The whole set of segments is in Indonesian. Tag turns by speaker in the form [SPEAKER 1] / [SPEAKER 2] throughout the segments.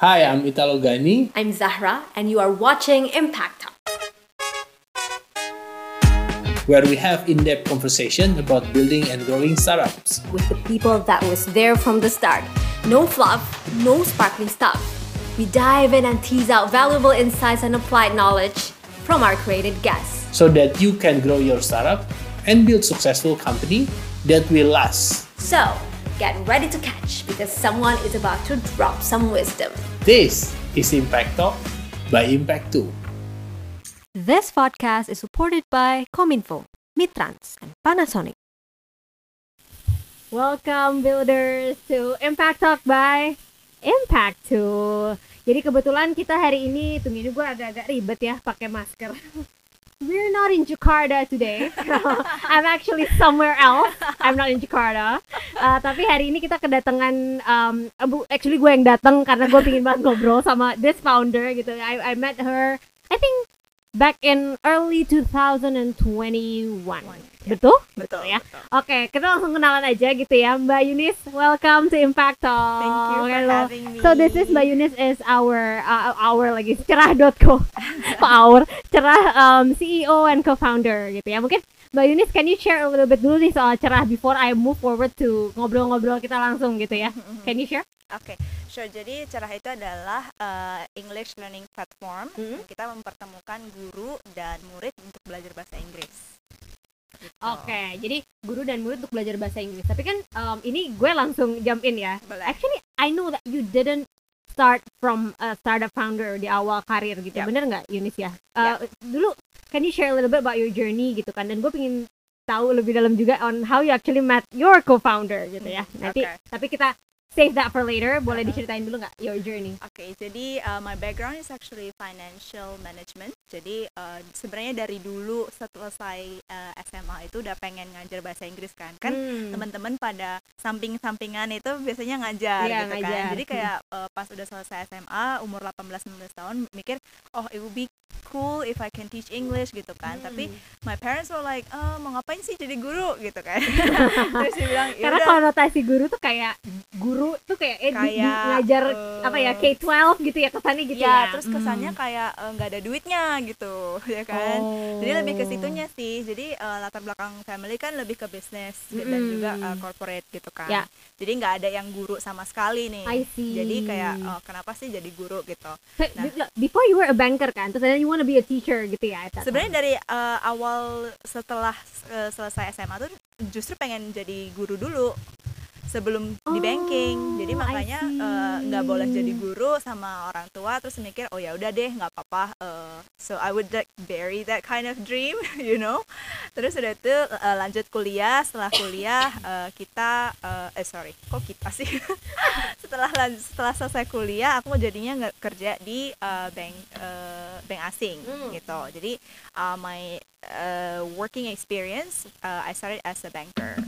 [SPEAKER 1] Hi, I'm Italo Gani.
[SPEAKER 2] I'm Zahra, and you are watching Impact Talk.
[SPEAKER 1] where we have in-depth conversation about building and growing startups.
[SPEAKER 2] With the people that was there from the start. No fluff, no sparkling stuff. We dive in and tease out valuable insights and applied knowledge from our created guests.
[SPEAKER 1] So that you can grow your startup and build successful company that will last.
[SPEAKER 2] So, get ready to catch because someone is about to drop some wisdom.
[SPEAKER 1] This is Impact Talk by Impact 2.
[SPEAKER 2] This podcast is supported by Cominfo, Mitrans, and Panasonic. Welcome builders to Impact Talk by Impact 2. Jadi kebetulan kita hari ini, tunggu ini gue agak-agak ribet ya pakai masker. We're not in Jakarta today. I'm actually somewhere else. I'm not in Jakarta. Uh, tapi hari ini kita kedatangan, um, actually gue yang datang karena gue pingin banget ngobrol sama this founder gitu. I, I met her, I think back in early 2021. Betul?
[SPEAKER 3] Betul
[SPEAKER 2] ya. Oke, okay, kita langsung kenalan aja gitu ya. Mbak Yunis, welcome to Impact Talk.
[SPEAKER 3] Thank you for Hello. having me.
[SPEAKER 2] So this is Mbak Yunis is our uh, our lagi cerah.co. our cerah um, CEO and co-founder gitu ya. Mungkin Mbak Yunis, can you share a little bit dulu nih soal cerah before I move forward to ngobrol-ngobrol kita langsung gitu ya. Can you share?
[SPEAKER 3] Oke, okay. sure. Jadi Cerah itu adalah uh, English learning platform. Mm -hmm. Kita mempertemukan guru dan murid untuk belajar bahasa Inggris.
[SPEAKER 2] Gitu. Oke, okay, jadi guru dan murid untuk belajar bahasa Inggris. Tapi kan um, ini gue langsung jump in ya.
[SPEAKER 3] Boleh.
[SPEAKER 2] Actually, I know that you didn't start from a startup founder di awal karir gitu. Yep. Bener nggak, Yunis ya? Uh, yep. Dulu, can you share a little bit about your journey gitu kan? Dan gue pengen tahu lebih dalam juga on how you actually met your co-founder gitu ya. Nanti, okay. tapi kita save that for later. Boleh uh-huh. diceritain dulu nggak your journey?
[SPEAKER 3] Oke, okay, jadi uh, my background is actually financial management. Jadi uh, sebenarnya dari dulu setelah uh, SMA itu udah pengen ngajar bahasa Inggris kan. Kan hmm. teman-teman pada samping-sampingan itu biasanya ngajar yeah, gitu kan. ngajar. kan. Jadi kayak uh, pas udah selesai SMA umur 18-19 tahun mikir, oh it would be cool if I can teach English gitu kan. Hmm. Tapi my parents were like, oh, mau ngapain sih jadi guru gitu kan.
[SPEAKER 2] Terus dia bilang, karena konotasi guru tuh kayak guru guru tuh kayak eh kayak, di, ngajar uh, apa ya K12 gitu ya kesannya gitu ya,
[SPEAKER 3] ya. terus kesannya hmm. kayak eh, nggak uh, ada duitnya gitu ya kan oh. jadi lebih ke situnya sih jadi uh, latar belakang family kan lebih ke bisnis hmm. dan juga uh, corporate gitu kan ya. jadi nggak ada yang guru sama sekali nih
[SPEAKER 2] I see.
[SPEAKER 3] jadi kayak uh, kenapa sih jadi guru gitu
[SPEAKER 2] nah, before you were a banker kan terus then you wanna be a teacher gitu ya
[SPEAKER 3] sebenarnya dari uh, awal setelah uh, selesai SMA tuh justru pengen jadi guru dulu sebelum oh, di banking. Jadi makanya eh, nggak uh, boleh jadi guru sama orang tua terus mikir oh ya udah deh nggak apa-apa uh, so I would like bury that kind of dream you know? Terus udah itu uh, lanjut kuliah. Setelah kuliah uh, kita uh, eh sorry kok kita sih? Setelah setelah selesai kuliah aku jadinya nggak kerja di uh, bank uh, bank asing hmm. gitu. Jadi uh, my uh, working experience uh, I started as a banker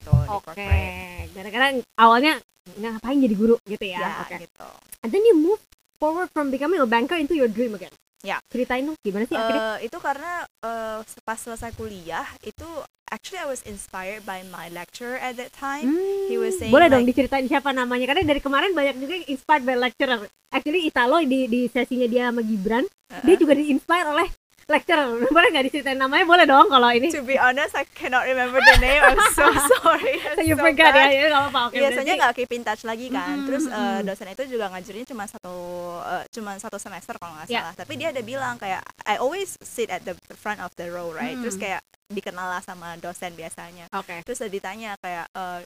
[SPEAKER 3] gitu
[SPEAKER 2] Oke, okay. gara-gara awalnya ngapain jadi guru gitu ya.
[SPEAKER 3] Ya, okay. gitu.
[SPEAKER 2] And then you move forward from becoming a banker into your dream again.
[SPEAKER 3] Ya.
[SPEAKER 2] Ceritain dong gimana sih uh, akhirnya?
[SPEAKER 3] Itu karena uh, pas selesai kuliah itu actually I was inspired by my lecturer at that time. Hmm,
[SPEAKER 2] He was saying Boleh like, dong diceritain siapa namanya karena dari kemarin banyak juga yang inspired by lecturer. Actually Italo di di sesinya dia sama Gibran, uh -uh. dia juga di-inspire oleh lecturer boleh nggak diceritain namanya boleh dong kalau ini
[SPEAKER 3] to be honest I cannot remember the name I'm so sorry
[SPEAKER 2] so you so forgot bad. ya, ya gak apa-apa
[SPEAKER 3] okay, biasanya nggak keep in touch lagi kan mm-hmm. terus uh, dosen itu juga ngajarinnya cuma satu uh, cuma satu semester kalau nggak yeah. salah tapi dia ada bilang kayak I always sit at the front of the row right mm. terus kayak dikenal lah sama dosen biasanya
[SPEAKER 2] okay.
[SPEAKER 3] terus ditanya kayak uh,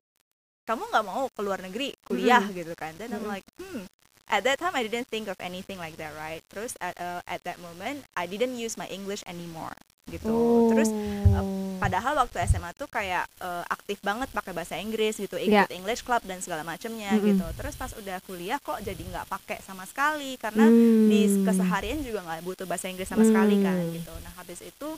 [SPEAKER 3] kamu nggak mau keluar negeri kuliah mm -hmm. gitu kan dan mm -hmm. I'm like hmm at that time I didn't think of anything like that right? Terus at uh, at that moment I didn't use my English anymore gitu oh. terus uh, padahal waktu SMA tuh kayak uh, aktif banget pakai bahasa Inggris gitu ikut yeah. English club dan segala macamnya mm -hmm. gitu terus pas udah kuliah kok jadi nggak pakai sama sekali karena mm. di keseharian juga nggak butuh bahasa Inggris sama mm. sekali kan hmm. gitu nah habis itu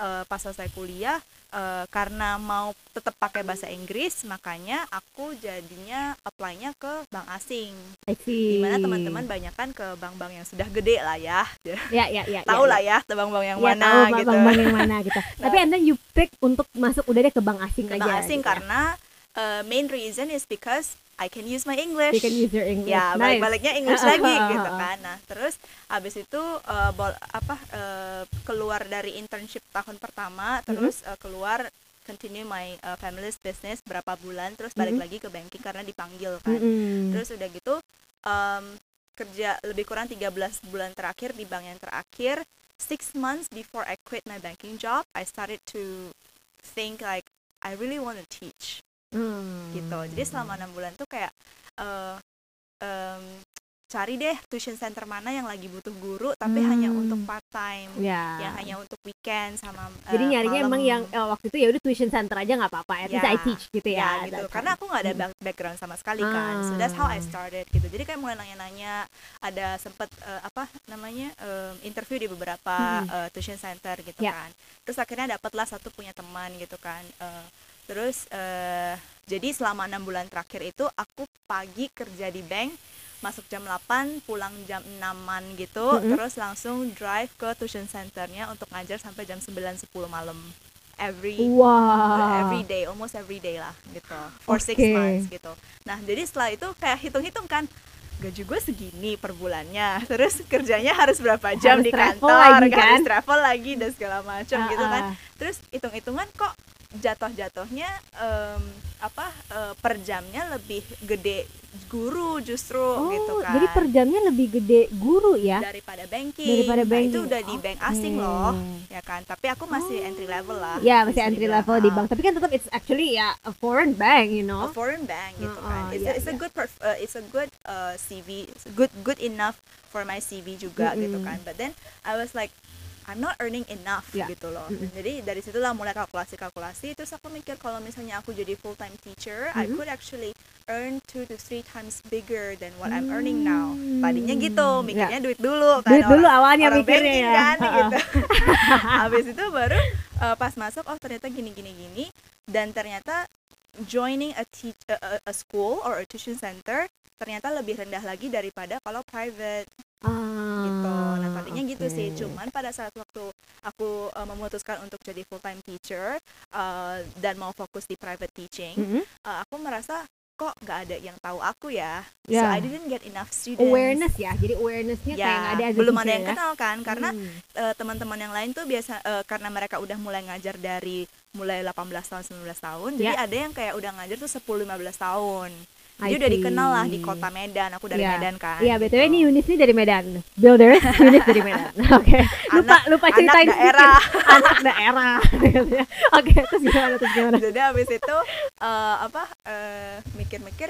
[SPEAKER 3] uh, pas selesai kuliah uh, karena mau tetap pakai bahasa Inggris makanya aku jadinya apply-nya ke bank asing. Di mana teman-teman banyak kan ke bank-bank yang sudah gede lah ya.
[SPEAKER 2] Ya ya ya.
[SPEAKER 3] tahu
[SPEAKER 2] ya,
[SPEAKER 3] lah ya, ya bank-bank yang
[SPEAKER 2] ya,
[SPEAKER 3] mana
[SPEAKER 2] tahu
[SPEAKER 3] gitu.
[SPEAKER 2] Bank-bank yang mana gitu. Tapi anda you pick untuk masuk udah deh ke bank asing
[SPEAKER 3] ke
[SPEAKER 2] aja.
[SPEAKER 3] Bank asing gitu ya? karena uh, main reason is because I can use my English.
[SPEAKER 2] You can use your English.
[SPEAKER 3] ya
[SPEAKER 2] nice.
[SPEAKER 3] balik-baliknya English lagi gitu kan nah terus habis itu eh, bol- apa eh, keluar dari internship tahun pertama terus eh, keluar continue my eh, family's business berapa bulan terus balik
[SPEAKER 2] Mhm.
[SPEAKER 3] lagi ke banking karena dipanggil kan
[SPEAKER 2] Mm-mm.
[SPEAKER 3] terus udah gitu em, kerja lebih kurang 13 bulan terakhir di bank yang terakhir six months before I quit my banking job I started to think like I really want to teach
[SPEAKER 2] Hmm.
[SPEAKER 3] gitu jadi selama enam bulan tuh kayak eh em, cari deh tuition center mana yang lagi butuh guru tapi hanya
[SPEAKER 2] Hmm.
[SPEAKER 3] untuk part time
[SPEAKER 2] ya.
[SPEAKER 3] yang hanya untuk weekend sama
[SPEAKER 2] Jadi
[SPEAKER 3] eh,
[SPEAKER 2] nyarinya
[SPEAKER 3] malam.
[SPEAKER 2] emang yang eh, waktu itu ya udah tuition center aja nggak apa-apa. At
[SPEAKER 3] Ya.
[SPEAKER 2] I teach gitu ya.
[SPEAKER 3] ya gitu karena aku nggak ada
[SPEAKER 2] Hmm.
[SPEAKER 3] back- background sama sekali kan so that's how I started gitu jadi kayak mulai nanya-nanya ada sempet eh, apa namanya em, interview di beberapa
[SPEAKER 2] Hmm.
[SPEAKER 3] eh, tuition center gitu
[SPEAKER 2] Ya.
[SPEAKER 3] kan terus akhirnya dapatlah satu punya teman gitu kan eh, terus eh, jadi selama enam bulan terakhir itu aku pagi kerja di bank masuk jam 8 pulang jam 6an gitu
[SPEAKER 2] Mm-mm.
[SPEAKER 3] terus langsung drive ke tuition centernya untuk ngajar sampai jam 9 10 malam every
[SPEAKER 2] Wah.
[SPEAKER 3] every day almost every day lah gitu for six
[SPEAKER 2] Oke.
[SPEAKER 3] months gitu nah jadi setelah itu kayak hitung-hitung kan gaji gue segini per bulannya terus kerjanya harus berapa jam
[SPEAKER 2] Harus
[SPEAKER 3] di kantor
[SPEAKER 2] lagi,
[SPEAKER 3] harus
[SPEAKER 2] kan?
[SPEAKER 3] travel lagi dan segala macam
[SPEAKER 2] Ah,
[SPEAKER 3] gitu kan
[SPEAKER 2] ah.
[SPEAKER 3] terus hitung-hitungan kok jatuh-jatuhnya em, apa eh, per jamnya lebih gede guru justru
[SPEAKER 2] Oh,
[SPEAKER 3] gitu kan
[SPEAKER 2] jadi per jamnya lebih gede guru ya
[SPEAKER 3] daripada banking
[SPEAKER 2] daripada
[SPEAKER 3] Nah,
[SPEAKER 2] banking.
[SPEAKER 3] itu udah di bank asing loh ya kan tapi aku masih entry level lah
[SPEAKER 2] Ya masih entry level di
[SPEAKER 3] Ah.
[SPEAKER 2] bank, tapi kan tetap it's actually ya a foreign bank, you
[SPEAKER 3] a
[SPEAKER 2] know.
[SPEAKER 3] foreign bank gitu
[SPEAKER 2] Uh-uh,
[SPEAKER 3] kan. It's,
[SPEAKER 2] yeah,
[SPEAKER 3] a, it's a
[SPEAKER 2] yeah.
[SPEAKER 3] good perf- uh, it's a good uh, CV, it's good good enough for my CV juga gitu
[SPEAKER 2] Mm-mm.
[SPEAKER 3] kan. But then I was like I'm not earning enough
[SPEAKER 2] Yeah.
[SPEAKER 3] gitu loh.
[SPEAKER 2] Mm-mm.
[SPEAKER 3] Jadi dari situlah mulai kalkulasi-kalkulasi terus aku mikir kalau misalnya aku jadi full time teacher, I
[SPEAKER 2] Mm-mm.
[SPEAKER 3] could actually earn two to three times bigger than what I'm earning now. Tadinya gitu,
[SPEAKER 2] Hmm,
[SPEAKER 3] mikirnya duit dulu kan.
[SPEAKER 2] Duit dulu
[SPEAKER 3] orang-
[SPEAKER 2] awalnya
[SPEAKER 3] orang
[SPEAKER 2] mikirnya
[SPEAKER 3] banking
[SPEAKER 2] ya.
[SPEAKER 3] kan
[SPEAKER 2] Ha-ha.
[SPEAKER 3] gitu. Habis itu baru uh, pas masuk oh ternyata gini gini gini dan ternyata joining a teach a, a- school or a tuition center ternyata lebih rendah lagi daripada kalau private
[SPEAKER 2] Ah,
[SPEAKER 3] gitu. Nah tadinya gitu sih. Cuman pada saat waktu aku uh, memutuskan untuk jadi full time teacher uh, dan mau fokus di private teaching,
[SPEAKER 2] Mm-mm.
[SPEAKER 3] uh, aku merasa kok nggak ada yang tahu aku ya. So
[SPEAKER 2] Ya.
[SPEAKER 3] I didn't get enough students.
[SPEAKER 2] awareness ya, jadi awarenessnya kayak nggak ada
[SPEAKER 3] Ya,
[SPEAKER 2] as a
[SPEAKER 3] belum ada
[SPEAKER 2] teacher
[SPEAKER 3] yang
[SPEAKER 2] ya.
[SPEAKER 3] kenal kan karena
[SPEAKER 2] Hmm.
[SPEAKER 3] eh, teman-teman yang lain tuh biasa eh, karena mereka udah mulai ngajar dari mulai 18 tahun 19 tahun jadi
[SPEAKER 2] Ya.
[SPEAKER 3] ada yang kayak udah ngajar tuh 10 15 tahun jadi udah dikenal lah di kota Medan aku dari
[SPEAKER 2] Ya.
[SPEAKER 3] Medan kan
[SPEAKER 2] Iya, btw
[SPEAKER 3] gitu.
[SPEAKER 2] ini Yunis nih dari Medan. Builders, Yunis dari Medan. Oke. Lupa lupa
[SPEAKER 3] anak
[SPEAKER 2] ceritain
[SPEAKER 3] daerah.
[SPEAKER 2] sedikit. anak daerah. Oke, terus gimana terus gimana?
[SPEAKER 3] jadi habis itu eh, apa eh, mikir-mikir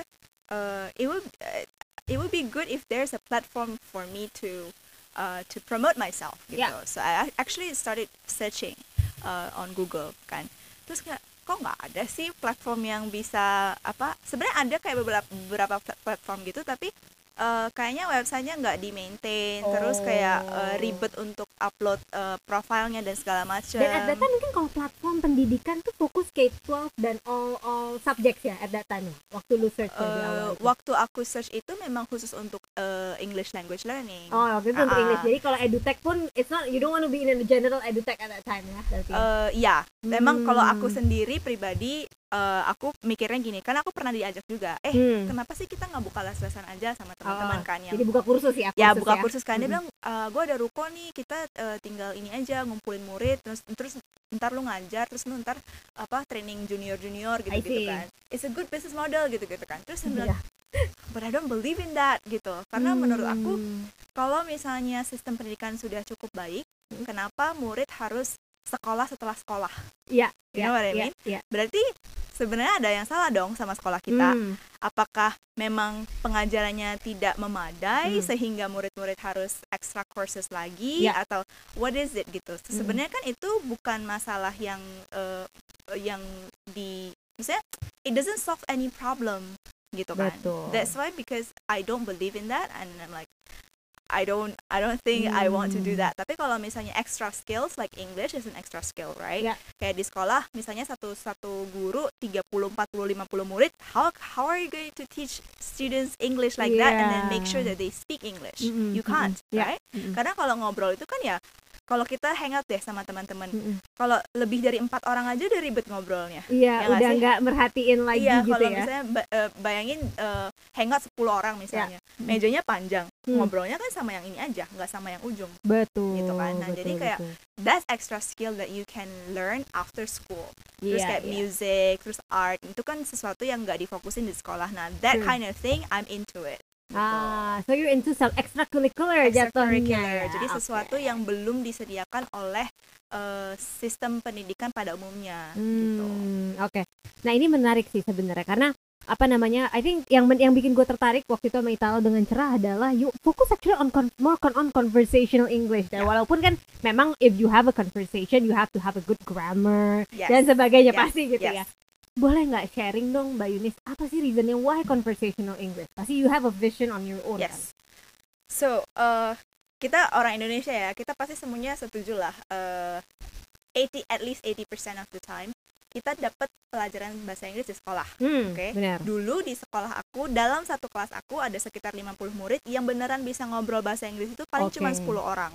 [SPEAKER 3] eh, it would eh, it would be good if there's a platform for me to uh, to promote myself gitu.
[SPEAKER 2] Yeah.
[SPEAKER 3] So I ac- actually started searching uh, on Google kan. Terus kayak kok nggak ada sih platform yang bisa apa? Sebenarnya ada kayak beberapa beberapa plat- platform gitu tapi uh, kayaknya websitenya nggak di maintain terus kayak uh,
[SPEAKER 2] Oh.
[SPEAKER 3] ribet untuk upload uh, profilnya dan segala macam.
[SPEAKER 2] Dan at that time mungkin kalau platform pendidikan tuh fokus K-12 dan all all subjects ya at that time ya. Waktu lu search ya di awal. Itu.
[SPEAKER 3] waktu aku search itu memang khusus untuk eh, English language learning.
[SPEAKER 2] Oh, waktu itu untuk
[SPEAKER 3] Ah,
[SPEAKER 2] English. Jadi kalau edutech pun it's not you don't want to be in a general edutech at that time ya. Berarti.
[SPEAKER 3] Eh, iya, memang kalau aku
[SPEAKER 2] Hmm.
[SPEAKER 3] sendiri pribadi eh, aku mikirnya gini, kan aku pernah diajak juga, eh
[SPEAKER 2] Hmm.
[SPEAKER 3] kenapa sih kita nggak buka les-lesan aja sama teman-teman
[SPEAKER 2] Oh,
[SPEAKER 3] kan yang
[SPEAKER 2] Jadi buka kursus ya.
[SPEAKER 3] ya buka kursus kan dia bilang gue ada ruko nih kita eh, tinggal ini aja ngumpulin murid terus terus ntar lu ngajar terus lu ntar apa training junior junior gitu gitu kan it's a good business model gitu gitu kan terus bilang
[SPEAKER 2] Iya.
[SPEAKER 3] but I don't believe in that gitu karena menurut aku
[SPEAKER 2] Hmm.
[SPEAKER 3] kalau misalnya sistem pendidikan sudah cukup baik,
[SPEAKER 2] Hmm.
[SPEAKER 3] kenapa murid harus sekolah setelah sekolah?
[SPEAKER 2] Iya,
[SPEAKER 3] You know what I
[SPEAKER 2] iya,
[SPEAKER 3] mean?
[SPEAKER 2] iya.
[SPEAKER 3] Berarti sebenarnya ada yang salah dong sama sekolah kita.
[SPEAKER 2] Hmm.
[SPEAKER 3] Apakah memang pengajarannya tidak memadai
[SPEAKER 2] Hmm.
[SPEAKER 3] sehingga murid-murid harus extra courses lagi
[SPEAKER 2] Ya.
[SPEAKER 3] atau what is it gitu?
[SPEAKER 2] Hmm.
[SPEAKER 3] Sebenarnya kan itu bukan masalah yang eh, yang di misalnya it doesn't solve any problem gitu kan.
[SPEAKER 2] Betul.
[SPEAKER 3] That's why because I don't believe in that and I'm like I don't I don't think I want to do
[SPEAKER 2] Hmm.
[SPEAKER 3] that. Tapi kalau misalnya extra skills like English is an extra skill, right?
[SPEAKER 2] Ya.
[SPEAKER 3] Kayak di sekolah misalnya satu satu guru 30 40 50 murid, how how are you going to teach students English like that and then make sure
[SPEAKER 2] Yeah.
[SPEAKER 3] that they speak English?
[SPEAKER 2] Mm-mm,
[SPEAKER 3] You can't,
[SPEAKER 2] mm-mm. Ya.
[SPEAKER 3] right?
[SPEAKER 2] Mm-mm.
[SPEAKER 3] Karena kalau ngobrol itu kan ya kalau kita hangout deh sama teman-teman
[SPEAKER 2] Mm-mm.
[SPEAKER 3] kalau lebih dari empat orang aja udah ribet ngobrolnya
[SPEAKER 2] Iya,
[SPEAKER 3] Ya
[SPEAKER 2] udah nggak merhatiin lagi
[SPEAKER 3] iya
[SPEAKER 2] gitu
[SPEAKER 3] kalau
[SPEAKER 2] ya.
[SPEAKER 3] misalnya eh, bayangin eh, hangout 10 orang misalnya
[SPEAKER 2] Hmm.
[SPEAKER 3] mejanya panjang
[SPEAKER 2] Hmm.
[SPEAKER 3] ngobrolnya kan sama yang ini aja nggak sama yang ujung
[SPEAKER 2] Betul.
[SPEAKER 3] gitu kan. Nah,
[SPEAKER 2] betul,
[SPEAKER 3] jadi kayak
[SPEAKER 2] betul.
[SPEAKER 3] that's extra skill that you can learn after school terus
[SPEAKER 2] Iya,
[SPEAKER 3] kayak
[SPEAKER 2] iya.
[SPEAKER 3] music terus art itu kan sesuatu yang nggak difokusin di sekolah nah that
[SPEAKER 2] True.
[SPEAKER 3] kind of thing I'm into it.
[SPEAKER 2] Ah, so you're into some extracurricular jatuhnya.
[SPEAKER 3] extracurricular
[SPEAKER 2] ya?
[SPEAKER 3] jadi sesuatu yang belum disediakan oleh eh, sistem pendidikan pada umumnya gitu
[SPEAKER 2] Hmm, oke. Nah, ini menarik sih sebenarnya karena apa namanya? I think yang yang bikin gue tertarik waktu itu sama Italo dengan cerah adalah you focus actually on con- more con- on conversational English. Dan
[SPEAKER 3] Ya.
[SPEAKER 2] walaupun kan memang if you have a conversation you have to have a good grammar
[SPEAKER 3] Yes.
[SPEAKER 2] dan sebagainya
[SPEAKER 3] Yes,
[SPEAKER 2] pasti gitu ya. Boleh nggak sharing dong Mbak Yunis apa sih reasonnya why conversational English? Pasti you have a vision on your own. kan?
[SPEAKER 3] Yes. So, uh, kita orang Indonesia ya, kita pasti semuanya setuju lah. Uh, 80 at least 80% of the time kita dapat pelajaran bahasa Inggris di sekolah.
[SPEAKER 2] Hmm,
[SPEAKER 3] Oke.
[SPEAKER 2] benar.
[SPEAKER 3] Dulu di sekolah aku, dalam satu kelas aku ada sekitar 50 murid yang beneran bisa ngobrol bahasa Inggris itu paling cuma
[SPEAKER 2] Oke.
[SPEAKER 3] 10 orang.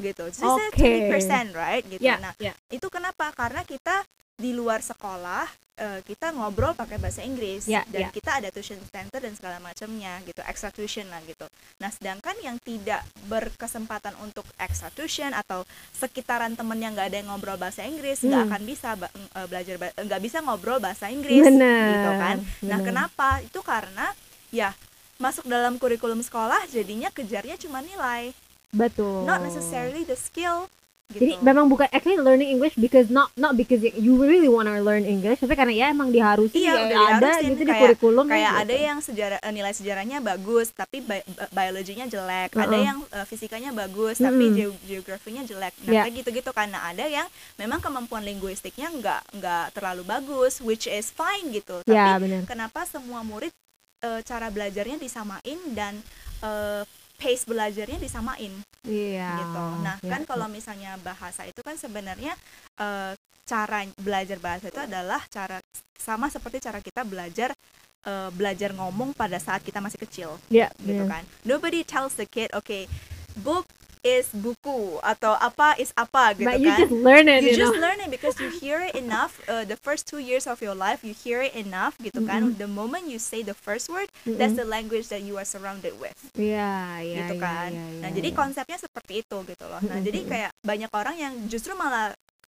[SPEAKER 3] Gitu. Jadi. 20%, right? Gitu.
[SPEAKER 2] Ya,
[SPEAKER 3] Nah,
[SPEAKER 2] ya.
[SPEAKER 3] itu kenapa? Karena kita di luar sekolah eh, kita ngobrol pakai bahasa Inggris
[SPEAKER 2] Ya,
[SPEAKER 3] dan
[SPEAKER 2] ya.
[SPEAKER 3] kita ada tuition center dan segala macamnya gitu extra tuition lah gitu nah sedangkan yang tidak berkesempatan untuk extra tuition atau sekitaran temen yang nggak ada yang ngobrol bahasa Inggris nggak
[SPEAKER 2] Hmm.
[SPEAKER 3] akan bisa ba- eh, belajar nggak bisa ngobrol bahasa Inggris
[SPEAKER 2] Benar.
[SPEAKER 3] gitu kan nah
[SPEAKER 2] benar.
[SPEAKER 3] kenapa itu karena ya masuk dalam kurikulum sekolah jadinya kejarnya cuma nilai
[SPEAKER 2] Betul.
[SPEAKER 3] not necessarily the skill gitu
[SPEAKER 2] Jadi memang bukan actually learning English because not not because you really wanna learn English, tapi karena ya emang diharusin
[SPEAKER 3] Iya,
[SPEAKER 2] ya
[SPEAKER 3] udah
[SPEAKER 2] ada gitu di
[SPEAKER 3] Kayak-
[SPEAKER 2] kurikulum
[SPEAKER 3] kayak
[SPEAKER 2] gitu.
[SPEAKER 3] ada yang sejarah eh, nilai sejarahnya bagus tapi bi- bi- biologinya jelek ada
[SPEAKER 2] Uh-uh.
[SPEAKER 3] yang eh, fisikanya bagus tapi
[SPEAKER 2] Mm-mm.
[SPEAKER 3] geo- geografinya jelek nah kayak gitu-gitu karena ada yang memang kemampuan linguistiknya nggak nggak terlalu bagus which is fine gitu tapi
[SPEAKER 2] Ya benar.
[SPEAKER 3] kenapa semua murid eh, cara belajarnya disamain dan eh, pace belajarnya disamain
[SPEAKER 2] Iya.
[SPEAKER 3] gitu. Nah,
[SPEAKER 2] ya,
[SPEAKER 3] kan kalau misalnya bahasa itu kan sebenarnya eh, cara belajar bahasa itu adalah cara sama seperti cara kita belajar eh, belajar ngomong pada saat kita masih kecil,
[SPEAKER 2] ya,
[SPEAKER 3] gitu
[SPEAKER 2] benar.
[SPEAKER 3] kan. Nobody tells the kid, okay, book is buku atau apa is apa gitu
[SPEAKER 2] But you
[SPEAKER 3] kan.
[SPEAKER 2] just learn it,
[SPEAKER 3] you
[SPEAKER 2] you,
[SPEAKER 3] just
[SPEAKER 2] know.
[SPEAKER 3] learn it because you hear it enough. Uh, the first two years of your life, you hear it enough, gitu kan. The moment you say the first word, that's the language that you are surrounded with
[SPEAKER 2] Iya, iya.
[SPEAKER 3] gitu kan.
[SPEAKER 2] iya,
[SPEAKER 3] nah,
[SPEAKER 2] iya,
[SPEAKER 3] jadi
[SPEAKER 2] iya.
[SPEAKER 3] konsepnya seperti itu gitu loh. Nah, jadi kayak banyak orang yang justru malah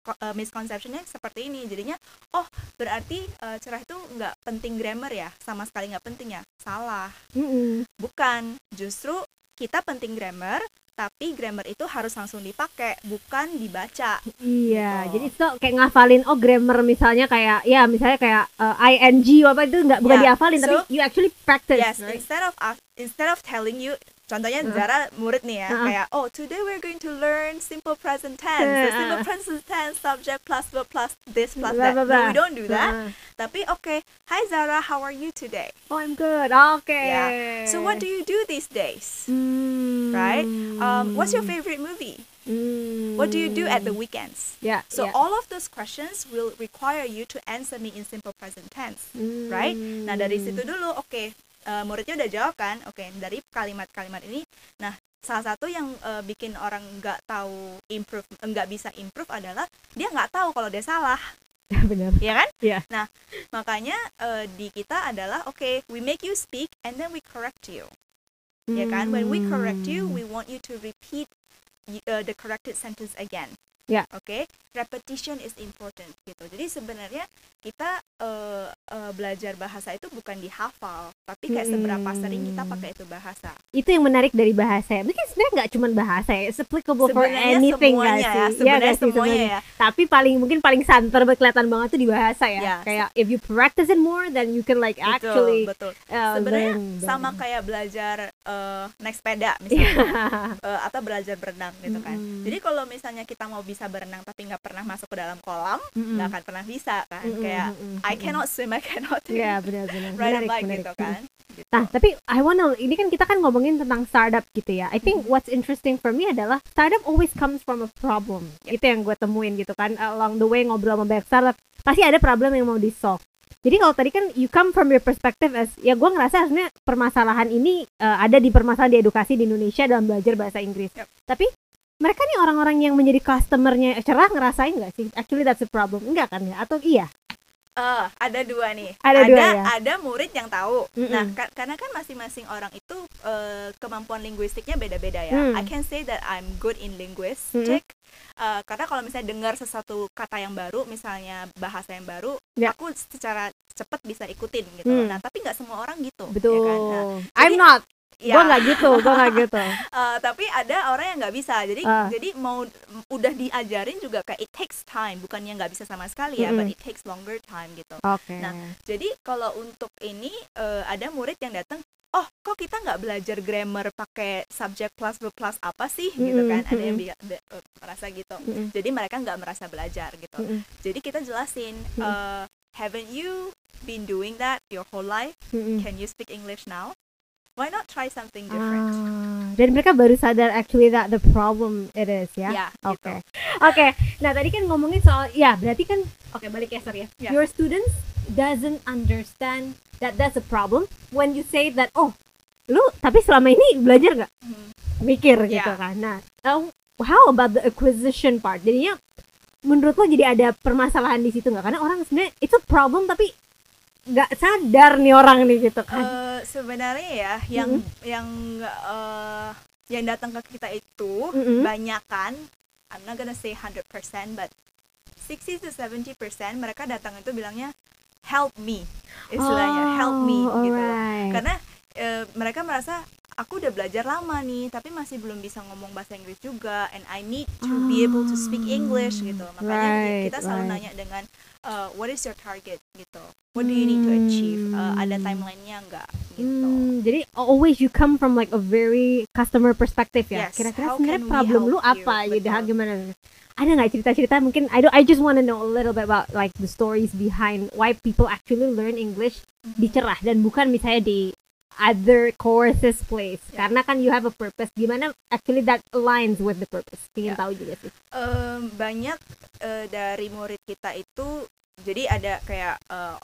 [SPEAKER 3] eh, misconceptionnya seperti ini. Jadinya, oh berarti eh, cerah itu nggak penting grammar ya, sama sekali nggak penting ya. Salah,
[SPEAKER 2] Mm-mm.
[SPEAKER 3] bukan. Justru kita penting grammar, tapi grammar itu harus langsung dipakai, bukan dibaca.
[SPEAKER 2] Iya,
[SPEAKER 3] Gitu.
[SPEAKER 2] jadi itu kayak ngafalin oh grammar misalnya kayak ya misalnya kayak uh, ing apa itu nggak bukan
[SPEAKER 3] Ya,
[SPEAKER 2] dihafalin tapi
[SPEAKER 3] so-
[SPEAKER 2] you actually practice.
[SPEAKER 3] Yes,
[SPEAKER 2] right?
[SPEAKER 3] instead of instead of telling you contohnya
[SPEAKER 2] Uh.
[SPEAKER 3] Zara murid nih ya
[SPEAKER 2] Uh-uh.
[SPEAKER 3] kayak oh today we're going to learn simple present tense the
[SPEAKER 2] Uh-uh.
[SPEAKER 3] simple present tense subject plus verb plus this plus that no we don't do that
[SPEAKER 2] Uh,
[SPEAKER 3] tapi oke hi Zara how are you today
[SPEAKER 2] oh I'm good. Oke.
[SPEAKER 3] Yeah. so what do you do these days
[SPEAKER 2] Hmm.
[SPEAKER 3] right um, what's your favorite movie
[SPEAKER 2] Hmm.
[SPEAKER 3] what do you do at the weekends
[SPEAKER 2] Ya.
[SPEAKER 3] so
[SPEAKER 2] ya.
[SPEAKER 3] all of those questions will require you to answer me in simple present tense right? Nah dari
[SPEAKER 2] Hmm.
[SPEAKER 3] situ dulu, oke eh, muridnya udah jawab kan, oke dari kalimat-kalimat ini, nah salah satu yang eh, bikin orang nggak tahu improve, nggak bisa improve adalah dia nggak tahu kalau dia salah,
[SPEAKER 2] benar.
[SPEAKER 3] ya kan?
[SPEAKER 2] Iya.
[SPEAKER 3] Nah makanya eh, di kita adalah oke, we make you speak and then we correct you, ya kan? When we correct you,
[SPEAKER 2] Hmm.
[SPEAKER 3] we want you to repeat uh, the corrected sentence again.
[SPEAKER 2] Ya.
[SPEAKER 3] Oke, repetition is important gitu. Jadi sebenarnya kita eh, eh, belajar bahasa itu bukan dihafal, tapi kayak seberapa sering kita
[SPEAKER 2] Hmm.
[SPEAKER 3] pakai itu bahasa.
[SPEAKER 2] itu yang menarik dari bahasa ya. Mungkin sebenarnya nggak cuma bahasa ya, it's applicable for
[SPEAKER 3] Sebenarnya
[SPEAKER 2] anything nggak
[SPEAKER 3] semuanya ya,
[SPEAKER 2] sih? Iya
[SPEAKER 3] sebenarnya
[SPEAKER 2] nggak sih
[SPEAKER 3] semuanya
[SPEAKER 2] sebenarnya?
[SPEAKER 3] ya.
[SPEAKER 2] Tapi paling mungkin paling santer kelihatan banget tuh di bahasa ya.
[SPEAKER 3] Ya.
[SPEAKER 2] Kayak if you practice it more, then you can like actually
[SPEAKER 3] betul, betul.
[SPEAKER 2] uh,
[SPEAKER 3] Sebenarnya
[SPEAKER 2] learn
[SPEAKER 3] sama kayak belajar eh, naik sepeda misalnya, eh, atau belajar berenang gitu kan.
[SPEAKER 2] Mm-mm.
[SPEAKER 3] Jadi kalau misalnya kita mau bisa berenang tapi nggak pernah masuk ke dalam kolam, nggak akan pernah bisa kan.
[SPEAKER 2] Mm-mm,
[SPEAKER 3] Kayak
[SPEAKER 2] mm-mm,
[SPEAKER 3] I
[SPEAKER 2] mm-mm.
[SPEAKER 3] cannot swim, I cannot
[SPEAKER 2] Iya benar-benar.
[SPEAKER 3] ride a
[SPEAKER 2] Menarik,
[SPEAKER 3] bike
[SPEAKER 2] menarik.
[SPEAKER 3] gitu kan. Gitu.
[SPEAKER 2] Nah, tapi I wanna ini kan kita kan ngomongin tentang startup gitu ya. I think what's interesting for me adalah startup always comes from a problem.
[SPEAKER 3] Yep.
[SPEAKER 2] Itu yang gue temuin gitu kan along the way ngobrol sama banyak startup pasti ada problem yang mau di solve. Jadi kalau tadi kan you come from your perspective as ya gue ngerasa sebenarnya permasalahan ini uh, ada di permasalahan di edukasi di Indonesia dalam belajar bahasa Inggris.
[SPEAKER 3] Yep.
[SPEAKER 2] Tapi mereka nih orang-orang yang menjadi customernya cerah ngerasain nggak sih? Actually that's a problem. Enggak kan ya? Atau iya?
[SPEAKER 3] Eh, ada dua nih.
[SPEAKER 2] Ada dua ya?
[SPEAKER 3] ada murid yang tahu.
[SPEAKER 2] Mm-mm.
[SPEAKER 3] Nah, ka- karena kan masing-masing orang itu eh, kemampuan linguistiknya beda-beda ya.
[SPEAKER 2] Hmm.
[SPEAKER 3] I can say that I'm good in linguistic. Eh, karena kalau misalnya dengar sesuatu kata yang baru, misalnya bahasa yang baru,
[SPEAKER 2] Ya.
[SPEAKER 3] aku secara cepat bisa ikutin gitu.
[SPEAKER 2] Hmm.
[SPEAKER 3] Nah, tapi nggak semua orang gitu. ya
[SPEAKER 2] Betul.
[SPEAKER 3] kan? Nah,
[SPEAKER 2] I'm
[SPEAKER 3] jadi-
[SPEAKER 2] not.
[SPEAKER 3] Ya.
[SPEAKER 2] Gue nggak gitu. Gue nggak gitu.
[SPEAKER 3] Eh, tapi ada orang yang nggak bisa jadi
[SPEAKER 2] Ah.
[SPEAKER 3] jadi mau udah diajarin juga kayak it takes time bukannya nggak bisa sama sekali ya
[SPEAKER 2] Mm-mm.
[SPEAKER 3] but it takes longer time gitu
[SPEAKER 2] Oke.
[SPEAKER 3] Nah, jadi kalau untuk ini eh, ada murid yang datang oh kok kita nggak belajar grammar pakai subject plus verb plus apa sih gitu
[SPEAKER 2] Mm-mm,
[SPEAKER 3] kan ada yang bi- be- eh, merasa gitu
[SPEAKER 2] Mm-mm.
[SPEAKER 3] jadi mereka nggak merasa belajar gitu
[SPEAKER 2] Mm-mm.
[SPEAKER 3] jadi kita jelasin eh, haven't you been doing that your whole life
[SPEAKER 2] Mm-mm.
[SPEAKER 3] can you speak English now why not try something different
[SPEAKER 2] Ah, dan mereka baru sadar actually that the problem it is ya.
[SPEAKER 3] ya
[SPEAKER 2] Oke.
[SPEAKER 3] gitu
[SPEAKER 2] Oke. Nah, tadi kan ngomongin soal ya, berarti kan oke balik ya, sorry ya.
[SPEAKER 3] Ya.
[SPEAKER 2] Your students doesn't understand that that's a problem when you say that oh, lu tapi selama ini belajar nggak?
[SPEAKER 3] Mhm.
[SPEAKER 2] Mikir gitu
[SPEAKER 3] Ya.
[SPEAKER 2] kan. Nah, um, how about the acquisition part? Jadinya menurut lo jadi ada permasalahan di situ nggak? Karena orang sebenarnya itu problem tapi nggak sadar nih orang nih gitu kan.
[SPEAKER 3] Eh, sebenarnya ya yang yang eh, yang datang ke kita itu
[SPEAKER 2] Mm-mm.
[SPEAKER 3] banyak kan I'm not gonna say 100% but 60 to 70% mereka datang itu bilangnya help me istilahnya help me
[SPEAKER 2] Oh,
[SPEAKER 3] gitu loh.
[SPEAKER 2] alright.
[SPEAKER 3] karena eh, mereka merasa aku udah belajar lama nih tapi masih belum bisa ngomong bahasa Inggris juga and I need to be able to speak English gitu makanya
[SPEAKER 2] Right,
[SPEAKER 3] kita selalu
[SPEAKER 2] right.
[SPEAKER 3] nanya dengan uh, what is your target gitu what do you need to achieve Uh, ada
[SPEAKER 2] Hmm.
[SPEAKER 3] timelinenya enggak gitu
[SPEAKER 2] Hmm, jadi always you come from like a very customer perspective ya.
[SPEAKER 3] Yes,
[SPEAKER 2] Kira-kira sebenarnya problem lu
[SPEAKER 3] you?
[SPEAKER 2] apa gitu?
[SPEAKER 3] Betul.
[SPEAKER 2] Gimana? Ada nggak cerita-cerita mungkin I don't I just want to know a little bit about like the stories behind why people actually learn English di cerah dan bukan misalnya di other courses place.
[SPEAKER 3] Ya.
[SPEAKER 2] Karena kan you have a purpose. Gimana actually that aligns with the purpose? Ingin
[SPEAKER 3] Ya.
[SPEAKER 2] tahu juga sih.
[SPEAKER 3] Em, banyak eh, dari murid kita itu jadi ada kayak eh,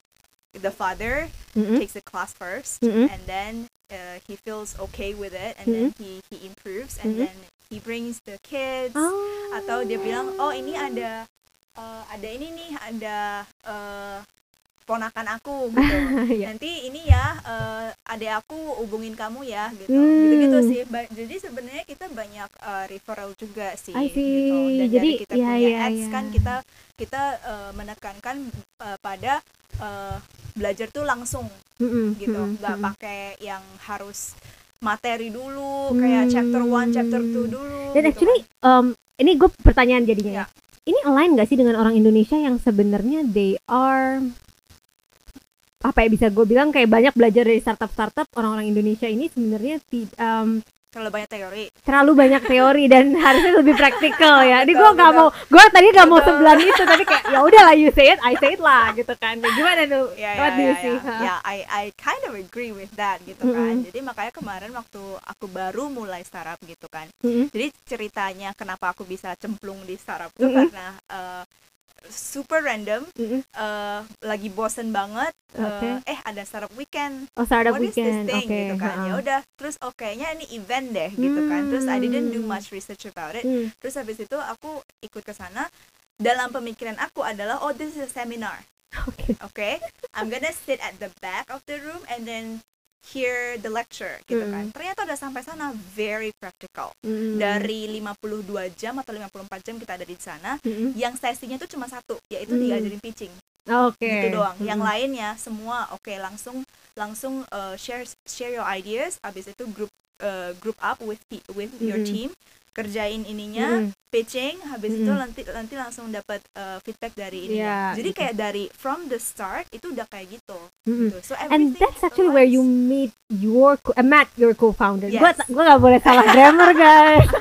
[SPEAKER 3] the father
[SPEAKER 2] Mm-mm.
[SPEAKER 3] takes the class first
[SPEAKER 2] Mm-mm.
[SPEAKER 3] and then uh, he feels okay with it and then he he improves and
[SPEAKER 2] Mhm.
[SPEAKER 3] then he brings the kids
[SPEAKER 2] Oh.
[SPEAKER 3] atau dia bilang oh ini ada uh, ada ini nih ada uh, ponakan aku gitu
[SPEAKER 2] Iya.
[SPEAKER 3] nanti ini ya uh, adek aku hubungin kamu ya gitu
[SPEAKER 2] Hmm.
[SPEAKER 3] gitu gitu sih Ba- jadi sebenarnya kita banyak uh, referral juga sih gitu dan
[SPEAKER 2] Jadi,
[SPEAKER 3] dari kita
[SPEAKER 2] iya,
[SPEAKER 3] punya
[SPEAKER 2] iya,
[SPEAKER 3] ads
[SPEAKER 2] iya.
[SPEAKER 3] kan kita kita uh, menekankan uh, pada uh, belajar tuh langsung
[SPEAKER 2] Mm-mm,
[SPEAKER 3] gitu
[SPEAKER 2] mm-mm,
[SPEAKER 3] nggak
[SPEAKER 2] mm-mm.
[SPEAKER 3] pakai yang harus materi dulu kayak chapter 1 chapter 2 dulu
[SPEAKER 2] Dan
[SPEAKER 3] gitu
[SPEAKER 2] actually, um, ini gue pertanyaan jadinya ya.
[SPEAKER 3] Ya.
[SPEAKER 2] Ini align gak sih dengan orang Indonesia yang sebenarnya they are apa ya bisa gue bilang kayak banyak belajar dari startup-startup orang-orang Indonesia ini sebenarnya um,
[SPEAKER 3] kan. terlalu banyak teori
[SPEAKER 2] terlalu banyak teori dan harusnya lebih praktikal ya. Ini gue nggak
[SPEAKER 3] betul.
[SPEAKER 2] mau, gue tadi nggak mau sebelah itu tapi kayak ya udahlah you say it, I say it lah gitu kan. Gimana tuh?
[SPEAKER 3] ya
[SPEAKER 2] What
[SPEAKER 3] ya
[SPEAKER 2] do you
[SPEAKER 3] ya,
[SPEAKER 2] see?
[SPEAKER 3] ya.
[SPEAKER 2] Huh?
[SPEAKER 3] Ya, I I kind of agree with that gitu kan
[SPEAKER 2] Mm-mm.
[SPEAKER 3] jadi makanya kemarin waktu aku baru mulai startup gitu kan
[SPEAKER 2] Mm-mm.
[SPEAKER 3] jadi ceritanya kenapa aku bisa cemplung di startup itu
[SPEAKER 2] Mm-mm.
[SPEAKER 3] karena eh, super random
[SPEAKER 2] Mm-mm.
[SPEAKER 3] eh, lagi bosen banget eh,
[SPEAKER 2] Oke.
[SPEAKER 3] eh ada startup weekend
[SPEAKER 2] Oh startup
[SPEAKER 3] what is this
[SPEAKER 2] weekend,
[SPEAKER 3] thing
[SPEAKER 2] oke.
[SPEAKER 3] gitu kan ya
[SPEAKER 2] ha-ha.
[SPEAKER 3] udah terus oke nya ini event deh gitu kan terus I didn't do
[SPEAKER 2] Hmm.
[SPEAKER 3] much research about it
[SPEAKER 2] Hmm.
[SPEAKER 3] terus habis itu aku ikut ke sana dalam pemikiran aku adalah oh this is a seminar
[SPEAKER 2] Oke.
[SPEAKER 3] okay I'm gonna sit at the back of the room and then hear the lecture gitu
[SPEAKER 2] Mm.
[SPEAKER 3] kan ternyata udah sampai sana very practical
[SPEAKER 2] Mm.
[SPEAKER 3] dari 52 jam atau 54 jam kita ada di sana
[SPEAKER 2] Mm-mm.
[SPEAKER 3] yang sesinya tuh cuma satu yaitu
[SPEAKER 2] Mm.
[SPEAKER 3] diajarin pitching
[SPEAKER 2] Oke.
[SPEAKER 3] gitu doang yang
[SPEAKER 2] Mm-mm.
[SPEAKER 3] lainnya semua oke langsung langsung uh, share share your ideas habis itu group uh, group up with with your
[SPEAKER 2] Mm-mm.
[SPEAKER 3] team kerjain ininya
[SPEAKER 2] Mm-mm.
[SPEAKER 3] pitching habis itu
[SPEAKER 2] Mm-mm.
[SPEAKER 3] nanti nanti langsung dapat uh, feedback dari ininya
[SPEAKER 2] Iya,
[SPEAKER 3] jadi
[SPEAKER 2] gitu.
[SPEAKER 3] kayak dari from the start itu udah kayak gitu
[SPEAKER 2] Mm-mm.
[SPEAKER 3] gitu so
[SPEAKER 2] And that's actually where you meet your co- uh, met your co-founder. Gua
[SPEAKER 3] Yes.
[SPEAKER 2] gua gak boleh salah grammar guys.